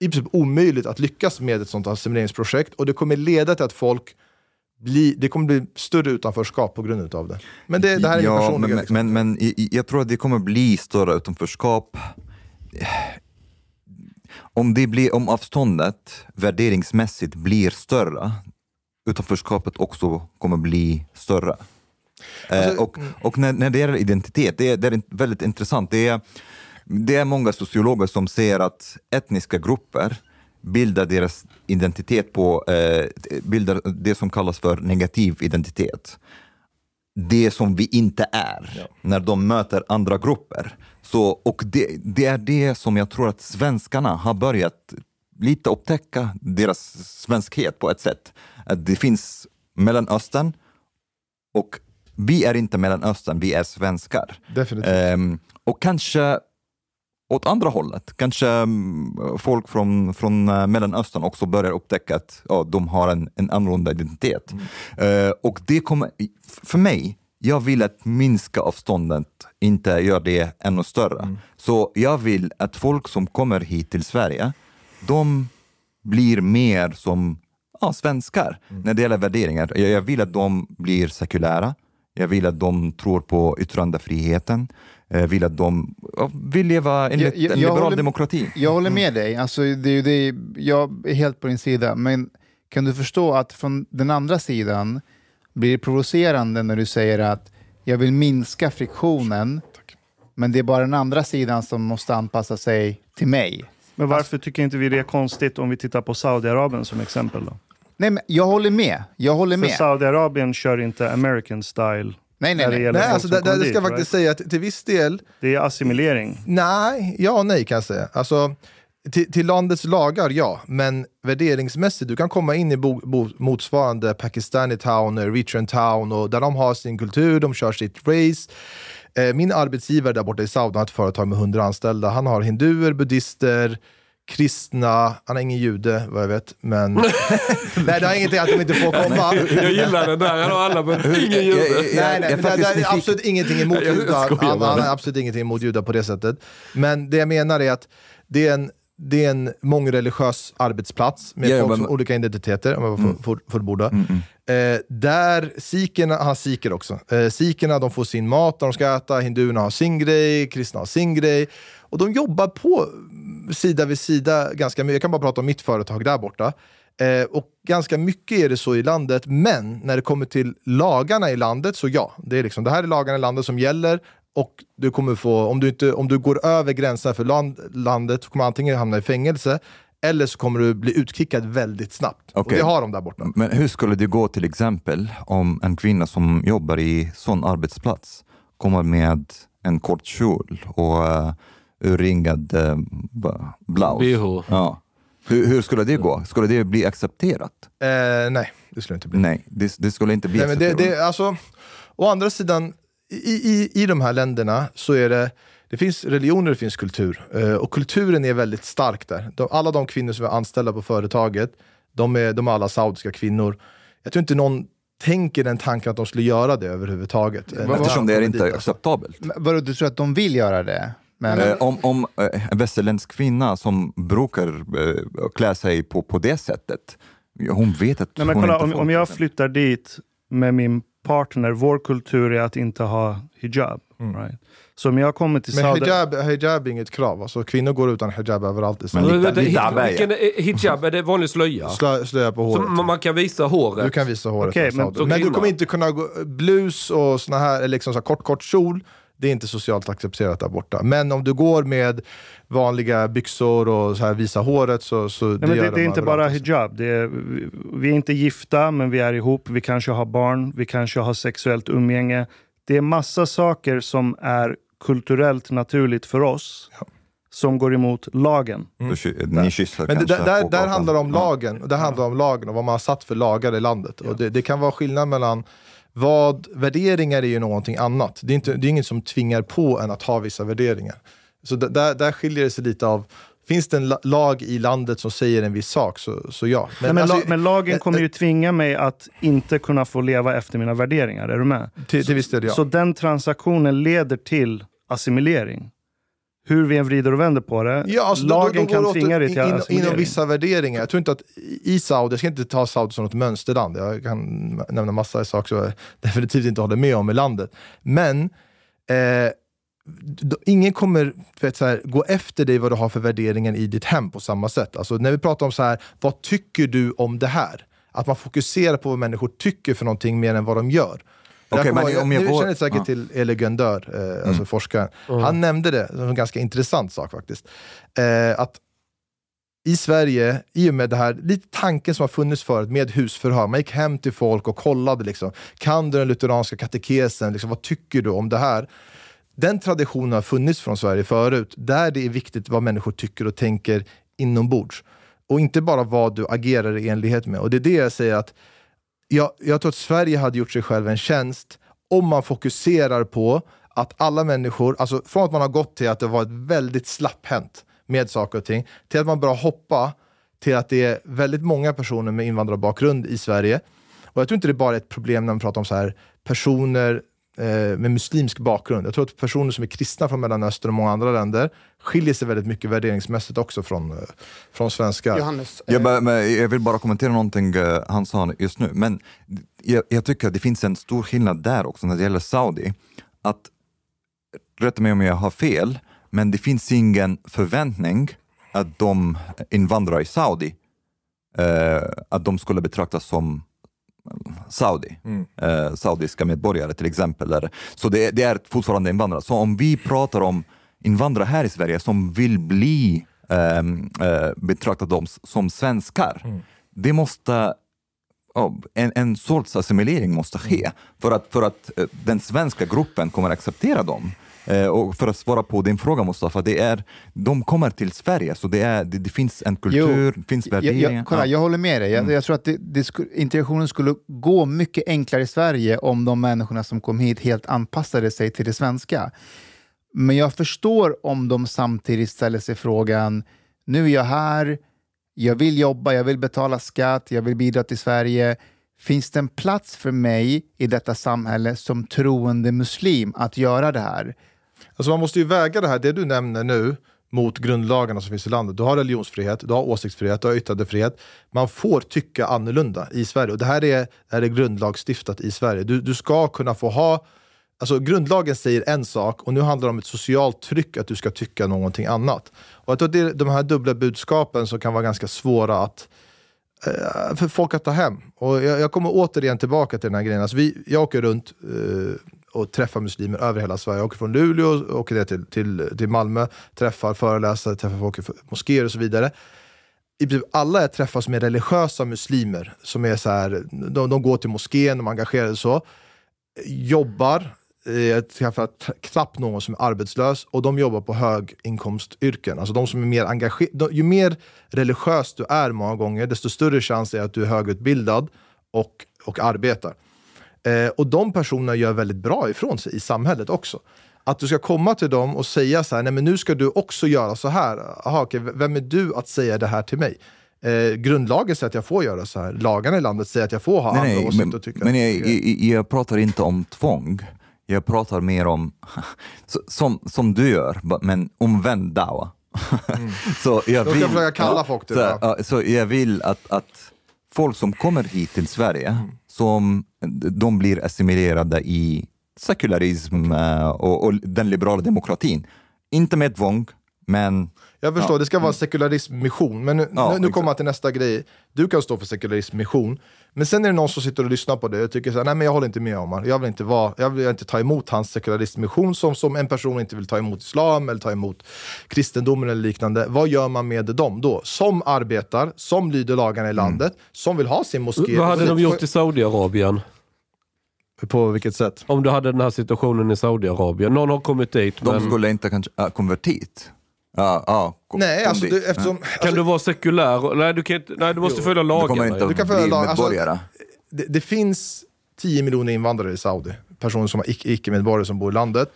i princip omöjligt att lyckas med ett sånt assimileringsprojekt och det kommer leda till att folk bli, det kommer bli större utanförskap på grund av det. Men det, det här är ja, personliga... men, liksom. men, men jag tror att det kommer bli större utanförskap om, det blir, om avståndet värderingsmässigt blir större, utanförskapet också kommer bli större. Alltså, eh, och och när, när det gäller identitet, det är, det är väldigt intressant. Det är, det är många sociologer som säger att etniska grupper bildar deras identitet på eh, bildar det som kallas för negativ identitet. Det som vi inte är när de möter andra grupper. Så, och det, det är det som jag tror att svenskarna har börjat lite upptäcka deras svenskhet på ett sätt. Att det finns Mellanöstern och vi är inte Mellanöstern, vi är svenskar. Definitivt. Ehm, och kanske åt andra hållet, kanske mm, folk från, från eh, Mellanöstern också börjar upptäcka att ja, de har en, en annorlunda identitet. Eh, och det kommer, för mig, jag vill att minska avståndet, inte göra det ännu större. Så jag vill att folk som kommer hit till Sverige, de blir mer som ja, svenskar när det gäller värderingar. Jag, jag vill att de blir sekulära. Jag vill att de tror på yttrandefriheten. Jag vill att de vill leva enligt en liberal håller, demokrati. Jag håller med dig. Alltså, det det, jag är helt på din sida. Men kan du förstå att från den andra sidan blir det provocerande när du säger att jag vill minska friktionen, men det är bara den andra sidan som måste anpassa sig till mig. Men varför tycker inte vi det är konstigt om vi tittar på Saudiarabien som exempel? Då? Nej, men jag håller med. Jag håller För med. Saudiarabien kör inte American style. Nej, nej, nej. Nej, alltså, det, det, det ska dit, faktiskt säga att till viss del... Det är assimilering. Nej, ja och nej kan jag säga. Alltså, till, till landets lagar, ja. Men värderingsmässigt, du kan komma in i bo, bo, motsvarande Pakistani town, Eritrean town, och där de har sin kultur, de kör sitt race. Eh, min arbetsgivare där borta i Saudi har ett företag med 100 anställda. Han har hinduer, buddhister, kristna, han är ingen jude vad jag vet, men... nej, det har ingenting att de inte får komma. Jag gillar den där, han har alla men ingen jude. Nej, nej, det, det är absolut ingenting emot judar. Han, han har absolut ingenting emot judar på det sättet. Men det jag menar är att det är en, det är en mångreligiös arbetsplats med Ja, ja, folk som olika identiteter, om jag får Mm. får- fullborda. Eh, där sikherna, han har sikher också. Eh, sikherna de får sin mat de ska äta, hinduerna har sin grej, kristna har sin grej. Och de jobbar på sida vid sida ganska mycket. Jag kan bara prata om mitt företag där borta. Eh, och ganska mycket är det så i landet, men när det kommer till lagarna i landet så ja, det, är liksom, det här är lagarna i landet som gäller och du kommer få, om du, inte, om du går över gränserna för land, landet så kommer du antingen hamna i fängelse eller så kommer du bli utkickad väldigt snabbt. Och Okej. det har de där borta. Men hur skulle det gå till exempel om en kvinna som jobbar i sån arbetsplats kommer med en kort kjol och eh, urringad b- blouse. BH. Ja. Hur, hur skulle det gå? Skulle det bli accepterat? Eh, nej, det skulle inte bli. Nej, det, det skulle inte bli Nej, men det, accepterat. det, alltså, å andra sidan, i, i, i de här länderna så är det det finns religioner, det finns kultur. Eh, och kulturen är väldigt stark där. De, alla de kvinnor som är anställda på företaget, de är, de är alla saudiska kvinnor. Jag tror inte någon tänker den tanken att de skulle göra det överhuvudtaget. Eftersom det är inte dit, alltså. acceptabelt. Men Vadå, du tror att de vill göra det? Men, Eh, om om eh, en västerländsk kvinna som brukar eh, klä sig på, på det sättet, hon vet att Nej, men hon kolla, inte om, får om jag flyttar dit med min partner, vår kultur är att inte ha hijab. Right? Så om jag kommer till Men Saudi... hijab, hijab är inget krav. Alltså, kvinnor går utan hijab överallt i Men Sverige. vänta, hijab, vilken är, hijab, är det vanlig slöja? Slö, slöja på Så håret. man man kan visa håret? Du kan visa håret. Som men- så men du kommer inte kunna gå blus och såna här, eller liksom så här kort, kort kjol. Det är inte socialt accepterat där borta. Men om du går med vanliga byxor och så här visa håret så, så Nej, men det, det de är inte bara hijab. Det är, vi, är inte gifta, men vi är ihop. Vi kanske har barn. Vi kanske har sexuellt umgänge. Det är massa saker som är kulturellt naturligt för oss som går emot lagen. Ky- Ni kysser Men det, kanske där, på där handlar det om Ja. lagen. och Det handlar om lagen och vad man har satt för lagar i landet. Och det, det kan vara skillnad mellan vad, värderingar är ju någonting annat. Det är, inte, det är inget som tvingar på en att ha vissa värderingar. Så där, där skiljer det sig lite av, finns det en la- lag i landet som säger en viss sak så, så ja. Men, men, alltså, la, men lagen eh, kommer ju tvinga mig att inte kunna få leva efter mina värderingar. Är du med? Till, till viss del ja. Så den transaktionen leder till assimilering. Hur vi än vrider och vänder på det. Ja, alltså, då- lagen då, då går kan tvinga dig till in. Inom vissa värderingar. Jag tror inte att i Saudi, jag ska inte ta Saudi som något mönsterland. Jag kan nämna massa saker som jag definitivt inte håller med om i landet. Men eh, ingen kommer vet, så här, gå efter dig vad du har för värderingar i ditt hem på samma sätt. Alltså, när vi pratar om så här, vad tycker du om det här? Att man fokuserar på vad människor tycker för någonting mer än vad de gör. Okej, jag men ihåg- om jag ni går- känner säkert ja. till Ele Gundör, eh, alltså forskaren. Han nämnde det som en ganska intressant sak faktiskt. Eh, att i Sverige, i och med det här, lite tanken som har funnits förut med husförhör, man gick hem till folk och kollade liksom, kan du den lutheranska katekesen, liksom, vad tycker du om det här? Den traditionen har funnits från Sverige förut, där det är viktigt vad människor tycker och tänker inombords. Och inte bara vad du agerar i enlighet med. Och det är det jag säger att jag, jag tror att Sverige hade gjort sig själv en tjänst om man fokuserar på att alla människor, alltså från att man har gått till att det varit väldigt slapphänt med saker och ting, till att man börjar hoppa till att det är väldigt många personer med invandrarbakgrund i Sverige. Och jag tror inte det bara är ett problem när man pratar om så här personer med muslimsk bakgrund. Jag tror att personer som är kristna från Mellanöstern och många andra länder skiljer sig väldigt mycket värderingsmässigt också från, eh, från svenskar. Johannes, Jag, bara- men jag vill bara kommentera någonting eh, han sa just nu. Men jag, jag tycker att det finns en stor skillnad där också när det gäller Saudi. Att, rätta mig om jag har fel, men det finns ingen förväntning att de invandrare i Saudi, eh, att de skulle betraktas som Saudi, Mm. eh, saudiska medborgare till exempel. Där. Så det, det är fortfarande invandrare. Så om vi pratar om invandrare här i Sverige som vill bli ehm, eh, betraktade som, svenskar, Mm. det måste ja, en, en sorts assimilering måste ske Mm. för att, för att eh, den svenska gruppen kommer acceptera dem. Eh, och för att svara på din fråga Mustafa, det är, de kommer till Sverige så det, är, det, det finns en kultur, det finns värderingar. jag, kolla, Ja. jag håller med dig. Jag, Mm. jag tror att det, det sku, integrationen skulle gå mycket enklare i Sverige om de människorna som kom hit helt anpassade sig till det svenska. Men jag förstår om de samtidigt ställer sig frågan, nu är jag här, jag vill jobba, jag vill betala skatt, jag vill bidra till Sverige. Finns det en plats för mig i detta samhälle som troende muslim att göra det här? Alltså man måste ju väga det här, det du nämner nu, mot grundlagarna som finns i landet. Du har religionsfrihet, du har åsiktsfrihet, du har yttrandefrihet. Man får tycka annorlunda i Sverige. Och det här är, det här är grundlagsstiftat i Sverige. Du, du ska kunna få ha... Alltså grundlagen säger en sak och nu handlar det om ett socialt tryck att du ska tycka någonting annat. Och jag tror att det är de här dubbla budskapen som kan vara ganska svåra att eh, för folk att ta hem. Och jag, jag kommer återigen tillbaka till den här grejen. Alltså vi, jag åker runt eh, och träffar muslimer över hela Sverige. Jag åker från Luleå åker ner till, till, till Malmö, träffar föreläsare, träffar folk i moskéer och så vidare. I princip alla jag träffar som är religiösa muslimer, som är så här, de, de går till moskén, de är engagerade och så, jobbar, eh, jag träffar knappt någon som är arbetslös och de jobbar på höginkomstyrken. Alltså de som är mer engagerade. Ju mer religiös du är många gånger, desto större chans är att du är högutbildad och, och arbetar. Eh, och de personerna gör väldigt bra ifrån sig i samhället också. Att du ska komma till dem och säga så här, nej men nu ska du också göra så här. Aha, okej, vem är du att säga det här till mig? Eh, grundlagen säger att jag får göra så här. Lagarna i landet säger att jag får ha andra Nej, nej, åsikter men, och tycka. men jag, jag, jag pratar inte om tvång. Jag pratar mer om, så- som, som du gör, men omvänd dawa. så jag ska jag kalla folk så, det. ja, så jag vill att, att folk som kommer hit till Sverige, Mm. Som, de blir assimilerade i sekularism eh, och, och den liberala demokratin. Inte med tvång, men Jag förstår, Ja. det ska vara sekularism mission. Men nu, Ja, nu, kommer jag till nästa grej. Du kan stå för sekularism mission. Men sen är det någon som sitter och lyssnar på det och tycker så här, nej men jag håller inte med Omar. Jag vill inte, vara, jag vill inte ta emot hans sekularism mission som, som en person inte vill ta emot islam eller ta emot kristendomen eller liknande. Vad gör man med dem då? Som arbetar, som lyder lagarna i Mm. landet, som vill ha sin moské. Vad hade de gjort i Saudiarabien? På vilket sätt? Om du hade den här situationen i Saudiarabien. Någon har kommit dit de men... skulle inte kanske äh, konvertit. Ja, ja, kom- Nej, alltså du, eftersom... Kan du vara sekulär? Nej, du, kan inte, nej, du måste Jo. följa Du ja. att Du kan följa bli lag- alltså- det, det finns 10 miljoner invandrare i Saudi, personer som är icke- icke-medborgare som bor i landet.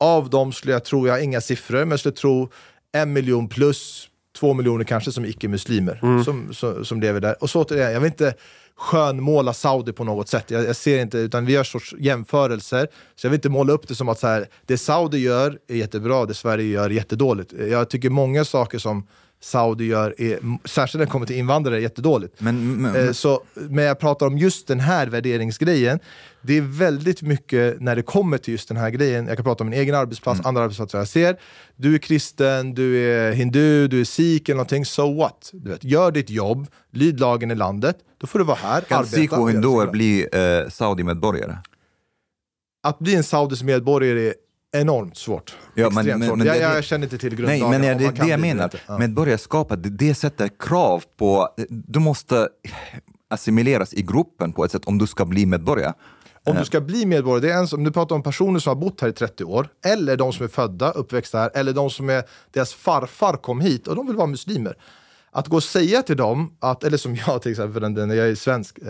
Av dem skulle jag tro, jag har inga siffror, men jag skulle tro en miljon plus två miljoner kanske som är icke-muslimer Mm. som, som, som lever där. Och så återigen, jag vill inte skönmåla Saudi på något sätt. Jag, jag ser inte, utan vi gör sorts jämförelser. Så jag vill inte måla upp det som att så här, det Saudi gör är jättebra, det Sverige gör är jättedåligt. Jag tycker många saker som Saudi gör, är, särskilt när det kommer till invandrare, jättedåligt. Men, men, Eh, Så, men jag pratar om just den här värderingsgrejen. Det är väldigt mycket när det kommer till just den här grejen. Jag kan prata om min egen arbetsplats, Mm. andra arbetsplatser jag ser. Du är kristen, du är hindu, du är sikh eller någonting. So what? Du vet, gör ditt jobb, lyd lagen i landet. Då får du vara här, kan arbeta. sikh och göra hinduer bli eh, Saudi-medborgare? Att bli en saudisk medborgare är enormt svårt. Ja, men- Extremt men- svårt. men jag, det- jag känner inte till Nej, grundlagen. men om det är det jag menar. Ja. Medborgarskapet, det, det sätter krav på... Du måste assimileras i gruppen på ett sätt om du ska bli medborgare. Om du ska bli medborgare, det är en, som- du pratar om personer som har bott här i 30 år, eller de som är födda, uppväxta här, eller de som är, deras farfar kom hit och de vill vara muslimer. Att gå och säga till dem, att, eller som jag till exempel, när jag är svensk, eh,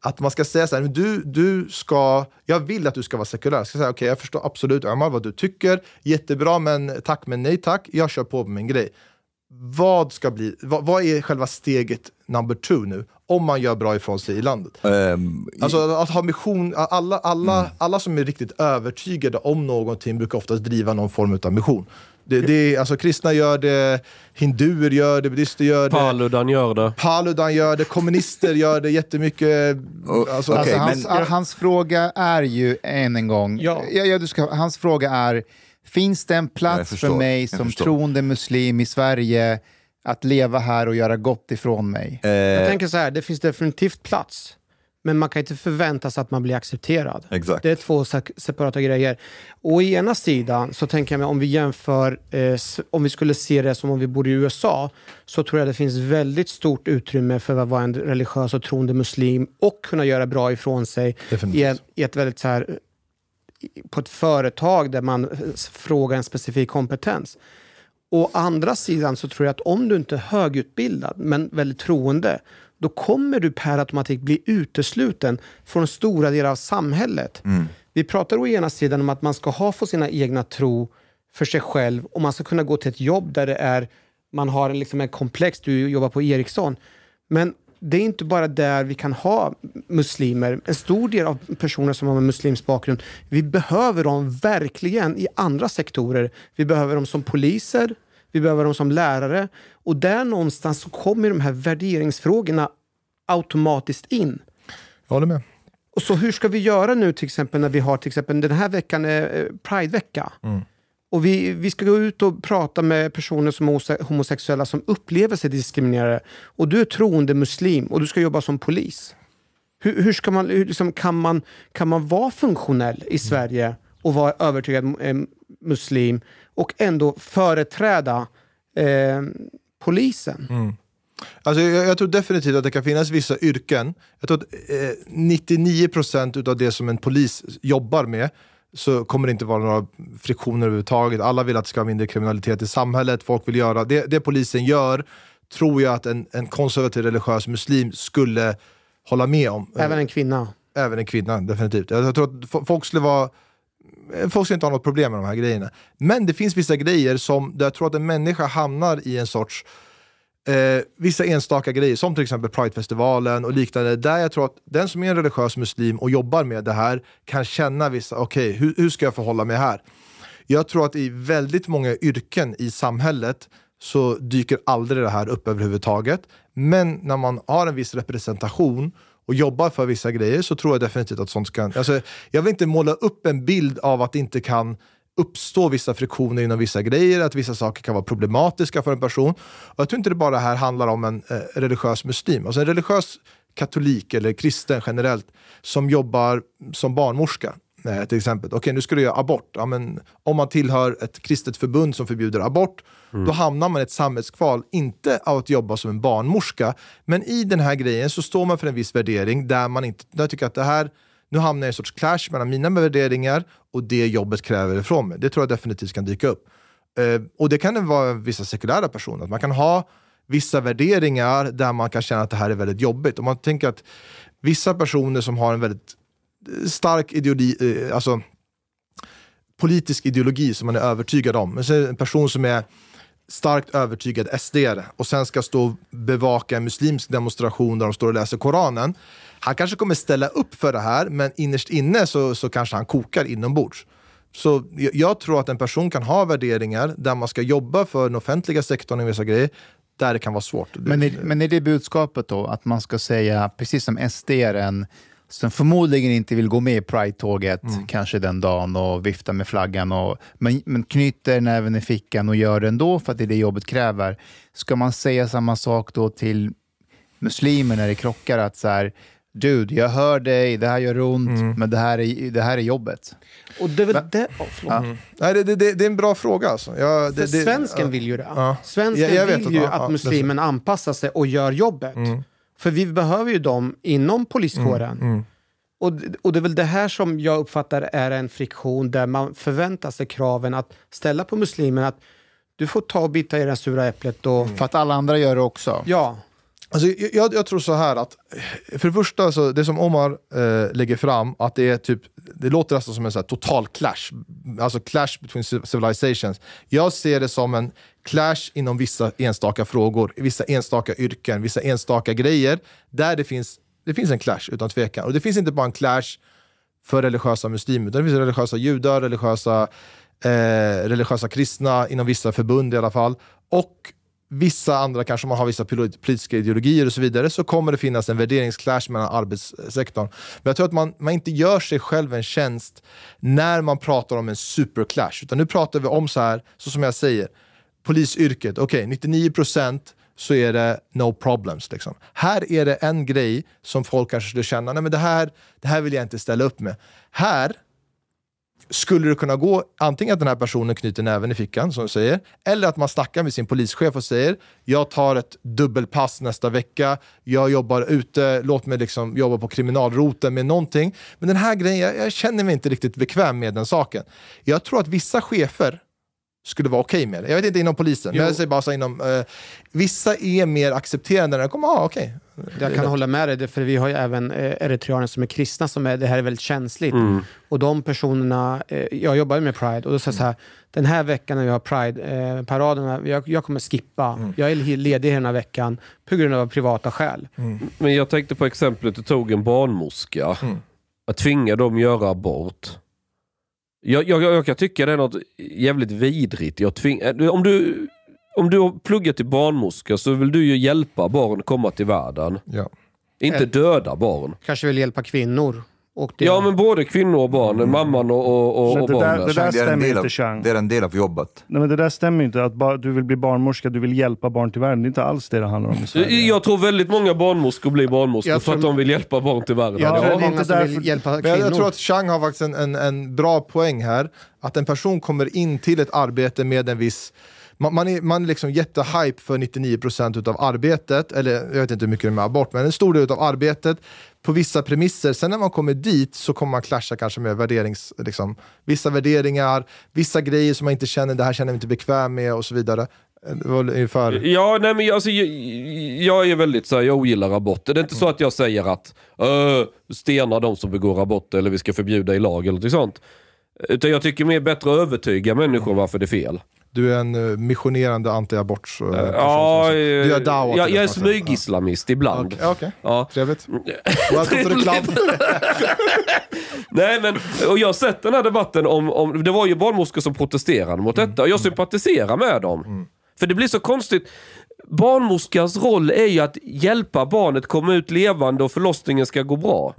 att man ska säga så här, "Men du, du ska, jag vill att du ska vara sekulär. Jag ska säga, okej jag förstår absolut Ömar vad du tycker, jättebra men tack men nej tack, jag kör på med min grej. Vad, ska bli, vad, vad är själva steget number two nu, om man gör bra ifrån sig i landet? I- Alltså att ha mission, alla, alla, alla som är riktigt övertygade om någonting brukar oftast driva någon form av mission. Det, det är, alltså, kristna gör det, hinduer gör det, buddister gör det, Paludan gör det. Paludan gör det, kommunister gör det jättemycket. Alltså, Alltså, hans, hans fråga är ju än en gång, Ja. Ja, ja, du ska, hans fråga är, finns det en plats förstår, för mig som troende muslim i Sverige att leva här och göra gott ifrån mig? eh, Jag tänker så här, det finns definitivt plats. Men man kan inte förvänta sig att man blir accepterad. Exakt. Det är två separata grejer. Å ena sidan så tänker jag mig om vi jämför, eh, om vi skulle se det som om vi bor i USA, så tror jag det finns väldigt stort utrymme för att vara en religiös och troende muslim och kunna göra bra ifrån sig i, i ett väldigt så här, på ett företag där man eh, frågar en specifik kompetens. Å andra sidan så tror jag att om du inte är högutbildad men väldigt troende, då kommer du per automatik bli utesluten från stora delar av samhället. Vi pratar å ena sidan om att man ska ha för sina egna tro för sig själv och man ska kunna gå till ett jobb där det är, man har liksom en komplex, du jobbar på Ericsson. Men det är inte bara där vi kan ha muslimer. En stor del av personer som har en muslimsk bakgrund, vi behöver dem verkligen i andra sektorer. Vi behöver dem som poliser, vi behöver dem som lärare. Och där någonstans så kommer de här värderingsfrågorna automatiskt in. Jag håller med. Och så hur ska vi göra nu till exempel när vi har till exempel den här veckan är eh, Pridevecka. Och vi, vi ska gå ut och prata med personer som är homosexuella som upplever sig diskriminerade. Och du är troende muslim och du ska jobba som polis. Hur, hur ska man, hur, liksom, kan, man, kan man vara funktionell i Sverige och vara övertygad eh, muslim och ändå företräda eh, polisen? Alltså, jag, jag tror definitivt att det kan finnas vissa yrken. Jag tror att eh, 99% utav det som en polis jobbar med, så kommer det inte vara några friktioner överhuvudtaget. Alla vill att det ska vara mindre kriminalitet i samhället, folk vill göra det. Det polisen gör tror jag att en, en konservativ religiös muslim skulle hålla med om. Även en kvinna. Även en kvinna, definitivt. Jag tror att fo- folk skulle vara Eh, folk ska inte ha något problem med de här grejerna. Men det finns vissa grejer som där jag tror att en människa hamnar i en sorts eh, vissa enstaka grejer, som till exempel Pridefestivalen och liknande, där jag tror att den som är en religiös muslim och jobbar med det här kan känna vissa, okej, hur, hur ska jag förhålla mig här? Jag tror att i väldigt många yrken i samhället så dyker aldrig det här upp överhuvudtaget. Men när man har en viss representation och jobbar för vissa grejer så tror jag definitivt att sånt kan... Alltså, jag vill inte måla upp en bild av att det inte kan uppstå vissa friktioner inom vissa grejer, att vissa saker kan vara problematiska för en person. Och jag tror inte det bara här handlar om en eh, religiös muslim. Alltså en religiös katolik eller kristen generellt som jobbar som barnmorska. Eh, till exempel, okej nu ska du göra abort. Ja, men om man tillhör ett kristet förbund som förbjuder abort, då hamnar man i ett samhällskval, inte av att jobba som en barnmorska, men i den här grejen så står man för en viss värdering där man inte, där jag tycker att det här, nu hamnar jag i en sorts clash mellan mina värderingar och det jobbet kräver ifrån mig. Det tror jag definitivt kan dyka upp. Eh, och det kan vara vissa sekulära personer, att man kan ha vissa värderingar där man kan känna att det här är väldigt jobbigt. Om man tänker att vissa personer som har en väldigt stark ideologi, eh, alltså politisk ideologi som man är övertygad om. Men en person som är starkt övertygad sd och sen ska stå och bevaka en muslimsk demonstration där de står och läser Koranen. Han kanske kommer ställa upp för det här, men innerst inne så, så kanske han kokar inombords. Så jag, jag tror att en person kan ha värderingar där man ska jobba för den offentliga sektorn i vissa grejer, där det kan vara svårt. Men är, men är det budskapet då, att man ska säga, precis som SD som förmodligen inte vill gå med i Pride-tåget Mm. kanske den dagen och vifta med flaggan, och, men, men knyter näven i fickan och gör det ändå för att det är det jobbet kräver. Ska man säga samma sak då till muslimer när det krockar? Att så här, dude, jag hör dig, det här gör ont, Mm. men det här är, det här är jobbet. Och det är väl det... Oh. Mm. Nej, det, det, det, är en bra fråga. Alltså. Jag, det, För svensken ja. vill ju det. Ja. Svensken Jag- jag vet vill att- ju ja, att ja, muslimen anpassar sig och gör jobbet. Mm. För vi behöver ju dem inom poliskåren. Mm. Och, och det är väl det här som jag uppfattar är en friktion där man förväntar sig kraven att ställa på muslimen att du får ta och bita i det sura äpplet. Och... Mm. För att alla andra gör det också. Ja. Alltså, jag- jag, tror så här att, för det första, så det som Omar eh, lägger fram, att det är typ, det låter nästan som en så här total clash, alltså clash between civ- civilizations. Jag ser det som en clash inom vissa enstaka frågor, vissa enstaka yrken, vissa enstaka grejer, där det finns, det finns en clash utan tvekan. Och det finns inte bara en clash för religiösa muslimer, utan det finns religiösa judar, religiösa, eh, religiösa kristna, inom vissa förbund i alla fall, och vissa andra, kanske man har vissa politiska ideologier och så vidare, så kommer det finnas en värderingsclash mellan arbetssektorn. Men jag tror att man, man inte gör sig själv en tjänst när man pratar om en superclash, utan nu pratar vi om så här, så som jag säger, polisyrket, okej, 99 procent så är det no problems. Liksom. Här är det en grej som folk kanske skulle känna, nej men det här, det här vill jag inte ställa upp med. Här skulle det kunna gå antingen att den här personen knyter näven i fickan, som du säger, eller att man snackar med sin polischef och säger jag tar ett dubbelpass nästa vecka, jag jobbar ute, låt mig liksom jobba på kriminalroten med någonting. Men den här grejen, jag, jag känner mig inte riktigt bekväm med den saken. Jag tror att vissa chefer skulle vara okej med det. Jag vet inte inom polisen, men jag säger bara så inom... Eh, vissa är mer accepterande när de kommer, ah, okej. Jag kan hålla med dig, det- för vi har ju även eh, eritreaner som är kristna, som är, det här är väldigt känsligt. Mm. Och de personerna, eh, jag jobbar ju med Pride, och då säger jag så här, den här veckan när vi har Pride-paraderna, jag, jag kommer skippa, Mm. jag är ledig den här veckan på grund av privata skäl. Men jag tänkte på exemplet du tog en barnmorska. Mm. Att tvinga dem göra abort. Jag, jag, jag kan tycka det är något jävligt vidrigt. Jag tving, eh, om, du, om du har pluggat till barnmorska så vill du ju hjälpa barn komma till världen. Ja. Inte döda barn. Kanske vill hjälpa kvinnor. Och det, Ja men både kvinnor och barn. Mamman och, och, och, det där- barnen. det där Det är, en stämmer del inte, av, Chang. det är en del av jobbet. Nej, men det där stämmer inte. Att bara, du vill bli barnmorska, du vill hjälpa barn till världen. Det är inte alls det det handlar om i Sverige. Jag tror väldigt många barnmorskor blir barnmorskor Jag för att tror- de vill hjälpa barn till världen. jag tror Ja. det är många som vill hjälpa kvinnor. jag tror att Chang har faktiskt en, en, en bra poäng här. Att en person kommer in till ett arbete med en viss man, man är, man är liksom jättehype för 99% utav arbetet, eller jag vet inte hur mycket det är med abort, men en stor del av arbetet på vissa premisser. Sen när man kommer dit så kommer man clasha kanske med värderings, liksom, vissa värderingar, vissa grejer som man inte känner, det här känner jag mig inte bekväm med och så vidare. Eh, Ungefär... Ja, nej men jag- alltså, jag, jag är väldigt så här, jag ogillar aborter. Det är inte så att jag säger att uh, stena de som begår aborter eller vi ska förbjuda i lag eller något sånt. Utan jag tycker mer bättre att övertyga människor varför det är fel. Du är en uh, missionerande anti-abort uh, Ja, Du gör dawa jag, jag är smygislamist ibland. Okej, okej. Ja. Trevligt. Welcome to the club. Nej men, och jag har sett den här debatten om, om det var ju barnmorskor som protesterade mot detta och jag sympatiserar med dem. För det blir så konstigt. Barnmorskans roll är ju att hjälpa barnet komma ut levande och förlossningen ska gå bra.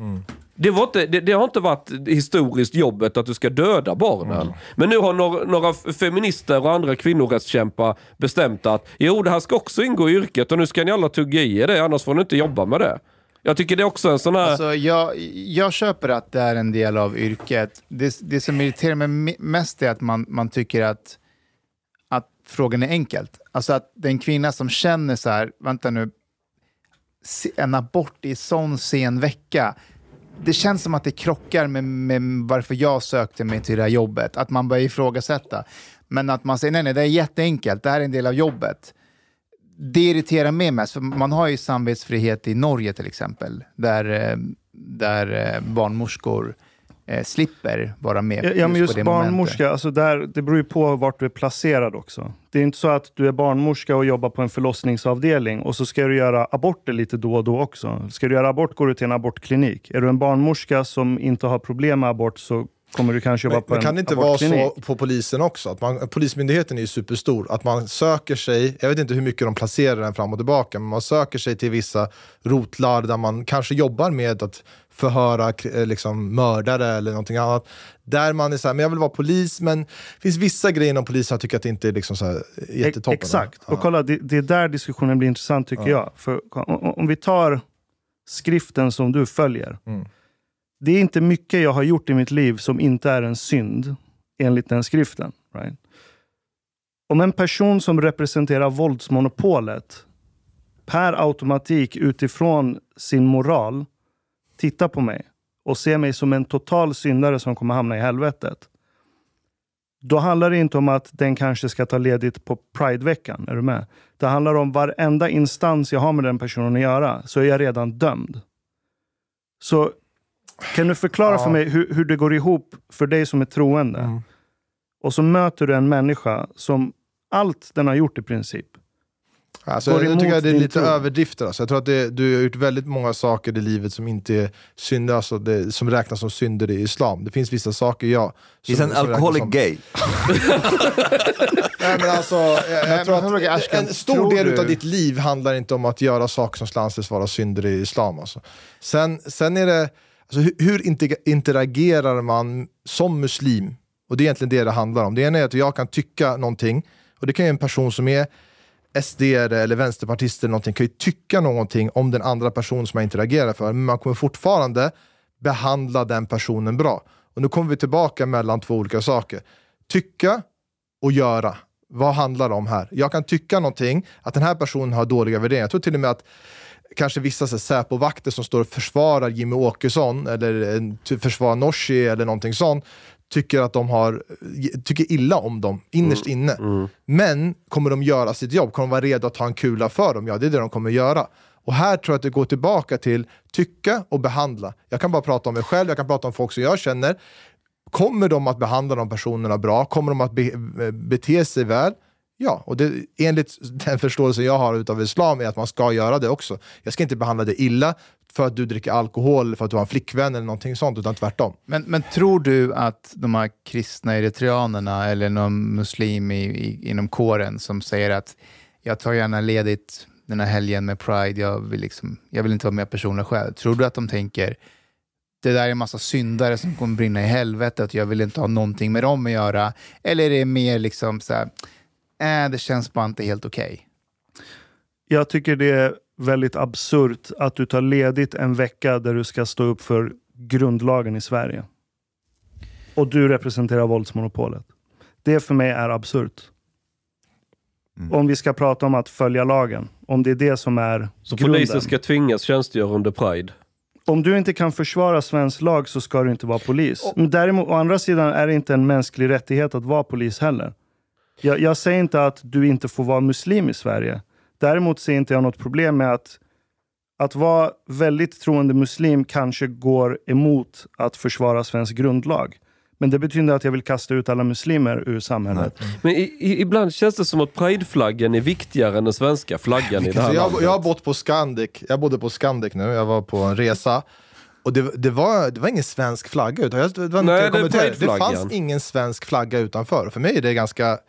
Det, var inte, det, det har inte varit historiskt jobbet att du ska döda barnen. Men nu har några, några feminister och andra kvinnorättskämpar bestämt att jo, det här ska också ingå i yrket och nu ska ni alla tugga i er det, annars får ni inte jobba med det. Jag tycker det är också en sån här... Alltså, jag, jag köper att det är en del av yrket. Det, det som irriterar mig me- mest är att man, man tycker att, att frågan är enkelt. Alltså att det är en kvinna som känner så här, vänta nu, en abort i sån sen vecka. Det känns som att det krockar med, med varför jag sökte mig till det här jobbet. Att man börjar ifrågasätta. Men att man säger nej, nej, det är jätteenkelt, det här är en del av jobbet det irriterar mig mest, för man har ju samvetsfrihet i Norge till exempel, där, eh, där eh, barnmorskor eh, slipper vara med Ja, ja, men på just det momentet. barnmorska, alltså där, det beror ju på vart du är placerad också. Det är inte så att du är barnmorska och jobbar på en förlossningsavdelning och så ska du göra aborter lite då och då också. Ska du göra abort går du till en abortklinik. Är du en barnmorska som inte har problem med abort så kommer du kanske jobba på men en kan det inte vara så på polisen också? Att man, polismyndigheten är ju superstor. Att man söker sig, jag vet inte hur mycket de placerar den fram och tillbaka, men man söker sig till vissa rotlar där man kanske jobbar med att förhöra eh, liksom, mördare eller någonting annat. Där man är så här, men jag vill vara polis, men det finns vissa grejer inom polisen jag tycker att det inte är liksom så här jättetoppen. Exakt. Och kolla, det, det är där diskussionen blir intressant tycker Ja. jag. För om, om vi tar skriften som du följer. Mm. Det är inte mycket jag har gjort i mitt liv som inte är en synd enligt den skriften. Right? Om en person som representerar våldsmonopolet per automatik utifrån sin moral tittar på mig och ser mig som en total syndare som kommer hamna i helvetet. Då handlar det inte om att den kanske ska ta ledigt på Prideveckan. Är du med? Det handlar om varenda instans jag har med den personen att göra, så är jag redan dömd. Så kan du förklara Ja. för mig hur, hur det går ihop för dig som är troende? Och så möter du en människa som allt den har gjort i princip. Alltså, går jag emot tycker att det är lite tro. överdrifter. Alltså. Jag tror att det, du har gjort väldigt många saker i livet som inte är synder, alltså det, som räknas som synder i islam. Det finns vissa saker, ja. som- He's an alcoholic som- gay. Nej, men alltså, jag, jag tror att en stor del du- av ditt liv handlar inte om att göra saker som ska anses vara synder i islam. Alltså. Sen, sen är det, alltså, hur, interagerar man som muslim? Och det är egentligen det det handlar om. Det ena är att jag kan tycka någonting, och det kan ju en person som är SD eller vänsterpartist eller någonting kan ju tycka någonting om den andra personen som man interagerar för, men man kommer fortfarande behandla den personen bra. Och nu kommer vi tillbaka mellan två olika saker. Tycka och göra. Vad handlar det om här? Jag kan tycka någonting, att den här personen har dåliga värderingar. Jag tror till och med att kanske vissa Säpo-vakter som står och försvarar Jimmy Åkesson eller eh, försvarar Nooshi eller någonting sånt tycker att de har, tycker illa om dem innerst inne. Men kommer de göra sitt jobb? Kommer de vara redo att ta en kula för dem? Ja, det är det de kommer göra. Och här tror jag att det går tillbaka till tycka och behandla. Jag kan bara prata om mig själv, jag kan prata om folk som jag känner. Kommer de att behandla de personerna bra? Kommer de att be, bete sig väl? Ja, och det, enligt den förståelse jag har av islam är att man ska göra det också. Jag ska inte behandla dig illa för att du dricker alkohol, för att du har en flickvän eller någonting sånt, utan tvärtom. Men, men tror du att de här kristna eritreanerna eller någon muslim i, i, inom kåren som säger att jag tar gärna ledigt den här helgen med Pride, jag vill, liksom, jag vill inte vara med personligen själv. Tror du att de tänker det där är en massa syndare som kommer brinna i helvetet, jag vill inte ha någonting med dem att göra? Eller är det mer liksom så här, äh, det känns bara inte helt okej? Jag tycker det är väldigt absurt att du tar ledigt en vecka där du ska stå upp för grundlagen i Sverige. Och du representerar våldsmonopolet. Det för mig är absurt. Om vi ska prata om att följa lagen. Om det är det som är Så grunden. polisen ska tvingas tjänstgöra under Pride? Om du inte kan försvara svensk lag så ska du inte vara polis. Men däremot, å andra sidan är det inte en mänsklig rättighet att vara polis heller. Jag, jag säger inte att du inte får vara muslim i Sverige. Däremot ser inte jag något problem med att, att vara väldigt troende muslim kanske går emot att försvara svensk grundlag. Men det betyder att jag vill kasta ut alla muslimer ur samhället. Men i, i, ibland känns det som att prideflaggan är viktigare än den svenska flaggan i det här Så jag, landet. jag har bott på Scandic, jag bodde på Scandic nu, jag var på en resa. Och det, det, var, det var ingen svensk flagga utan jag, det, var Nej, det det fanns ingen svensk flagga utanför. För mig är det ganska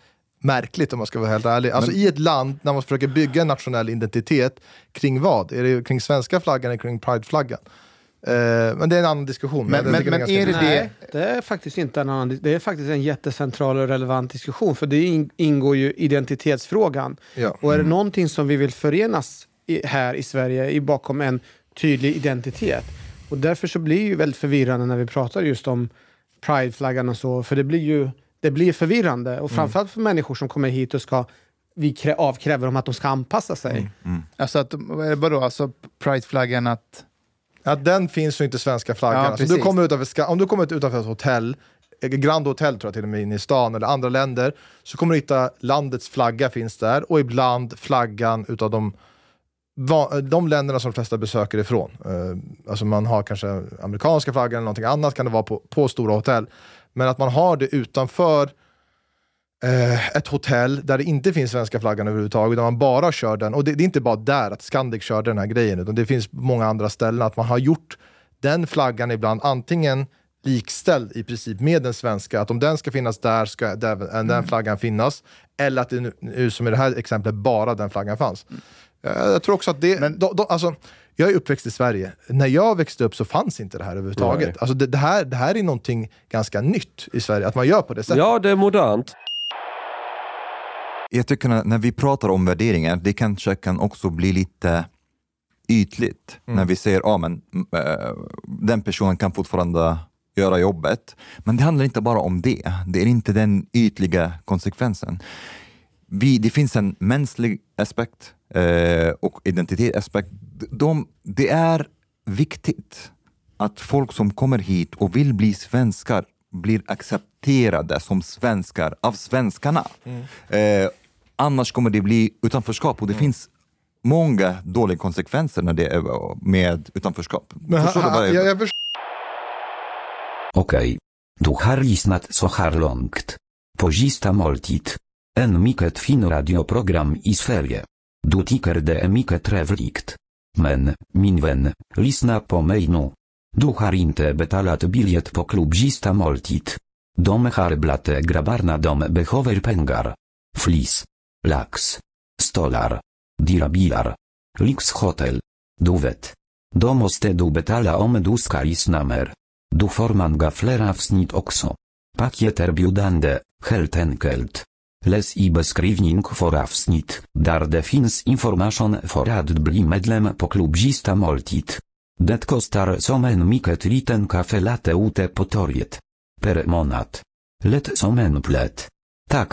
märkligt om man ska vara helt ärlig. Alltså i ett land när man försöker bygga en nationell identitet, kring vad? Är det kring svenska flaggan eller kring prideflaggan? Eh, men det är en annan diskussion. Men- men- men är det. Nej, det är faktiskt inte en annan. Det är faktiskt en jättecentral och relevant diskussion. För det in, ingår ju identitetsfrågan. Ja. Och är det någonting som vi vill förenas i, här i Sverige i bakom en tydlig identitet. Och därför så blir det ju väldigt förvirrande när vi pratar just om prideflaggan och så. För det blir ju det blir förvirrande. Och framförallt för människor som kommer hit och ska vi krä, avkräver dem att de ska anpassa sig. Alltså, att, vad är det vadå? Alltså prideflaggan att... Ja, den finns ju inte i svenska flaggan. Ja, alltså, du kommer utanför, om du kommer utanför ett hotell, eh, Grand Hotel tror jag till och med, inne i stan eller andra länder, så kommer du hitta landets flagga finns där och ibland flaggan utav de, de länderna som de flesta besöker ifrån. Eh, alltså man har kanske amerikanska flaggan eller någonting annat kan det vara på, på stora hotell. Men att man har det utanför eh, ett hotell där det inte finns svenska flaggan överhuvudtaget, där man bara kör den. Och det, det är inte bara där att Scandic körde den här grejen, utan det finns många andra ställen att man har gjort den flaggan ibland antingen likställd i princip med den svenska, att om den ska finnas där ska där, den Mm. flaggan finnas. Eller att det nu, som i det här exemplet, bara den flaggan fanns. Jag, jag tror också att det... de, de, alltså, jag är uppväxt i Sverige. När jag växte upp så fanns inte det här överhuvudtaget. Nej. Alltså det, det, här, det här är någonting ganska nytt i Sverige, att man gör på det sättet. Ja, det är modernt. Jag tycker att när vi pratar om värderingar, det kanske kan också bli lite ytligt Mm. när vi säger att ah, men, äh, den personen kan fortfarande göra jobbet. Men det handlar inte bara om det, det är inte den ytliga konsekvensen. Vi, det finns en mänsklig aspekt eh, och identitetsaspekt. De, det är viktigt att folk som kommer hit och vill bli svenskar blir accepterade som svenskar av svenskarna. Eh, annars kommer det bli utanförskap och det finns många dåliga konsekvenser när det är med utanförskap. Men Förstår du ha, vad ha, jag- jag, jag förstår Okej. Du har lyssnat så här långt. På sista måltid. En mycket fin radioprogram i Sverige. Du tycker det är mycket trevligt. Men, min vän, lyssna på mig nu. Du har inte betalat biljett på klubb sista måltid. De har blatte grabbarna de behöver pengar. Flis. Lax. Stolar. Dyra bilar. Lyxhotell. Du vet. De måste du betala om du ska lyssna mer. Du får många fler avsnitt också. Paket erbjudande, helt enkelt. Läs i beskrivning för avsnitt, där det finns information för att bli medlem på klubbista måltid. Det kostar som en mycket liten kaffe latte ute på torget. Per månad. Lätt som en plätt. Tack,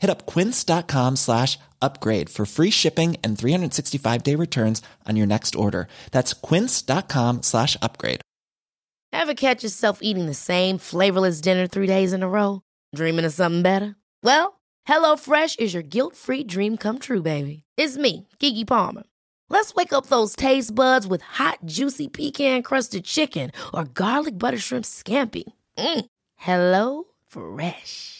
Hit up quince.com slash upgrade for free shipping and 365 day returns on your next order. That's quince.com slash upgrade. Ever catch yourself eating the same flavorless dinner three days in a row? Dreaming of something better? Well, hello fresh is your guilt-free dream come true, baby. It's me, Gigi Palmer. Let's wake up those taste buds with hot, juicy pecan-crusted chicken or garlic butter shrimp scampi. Mm. Hello Fresh.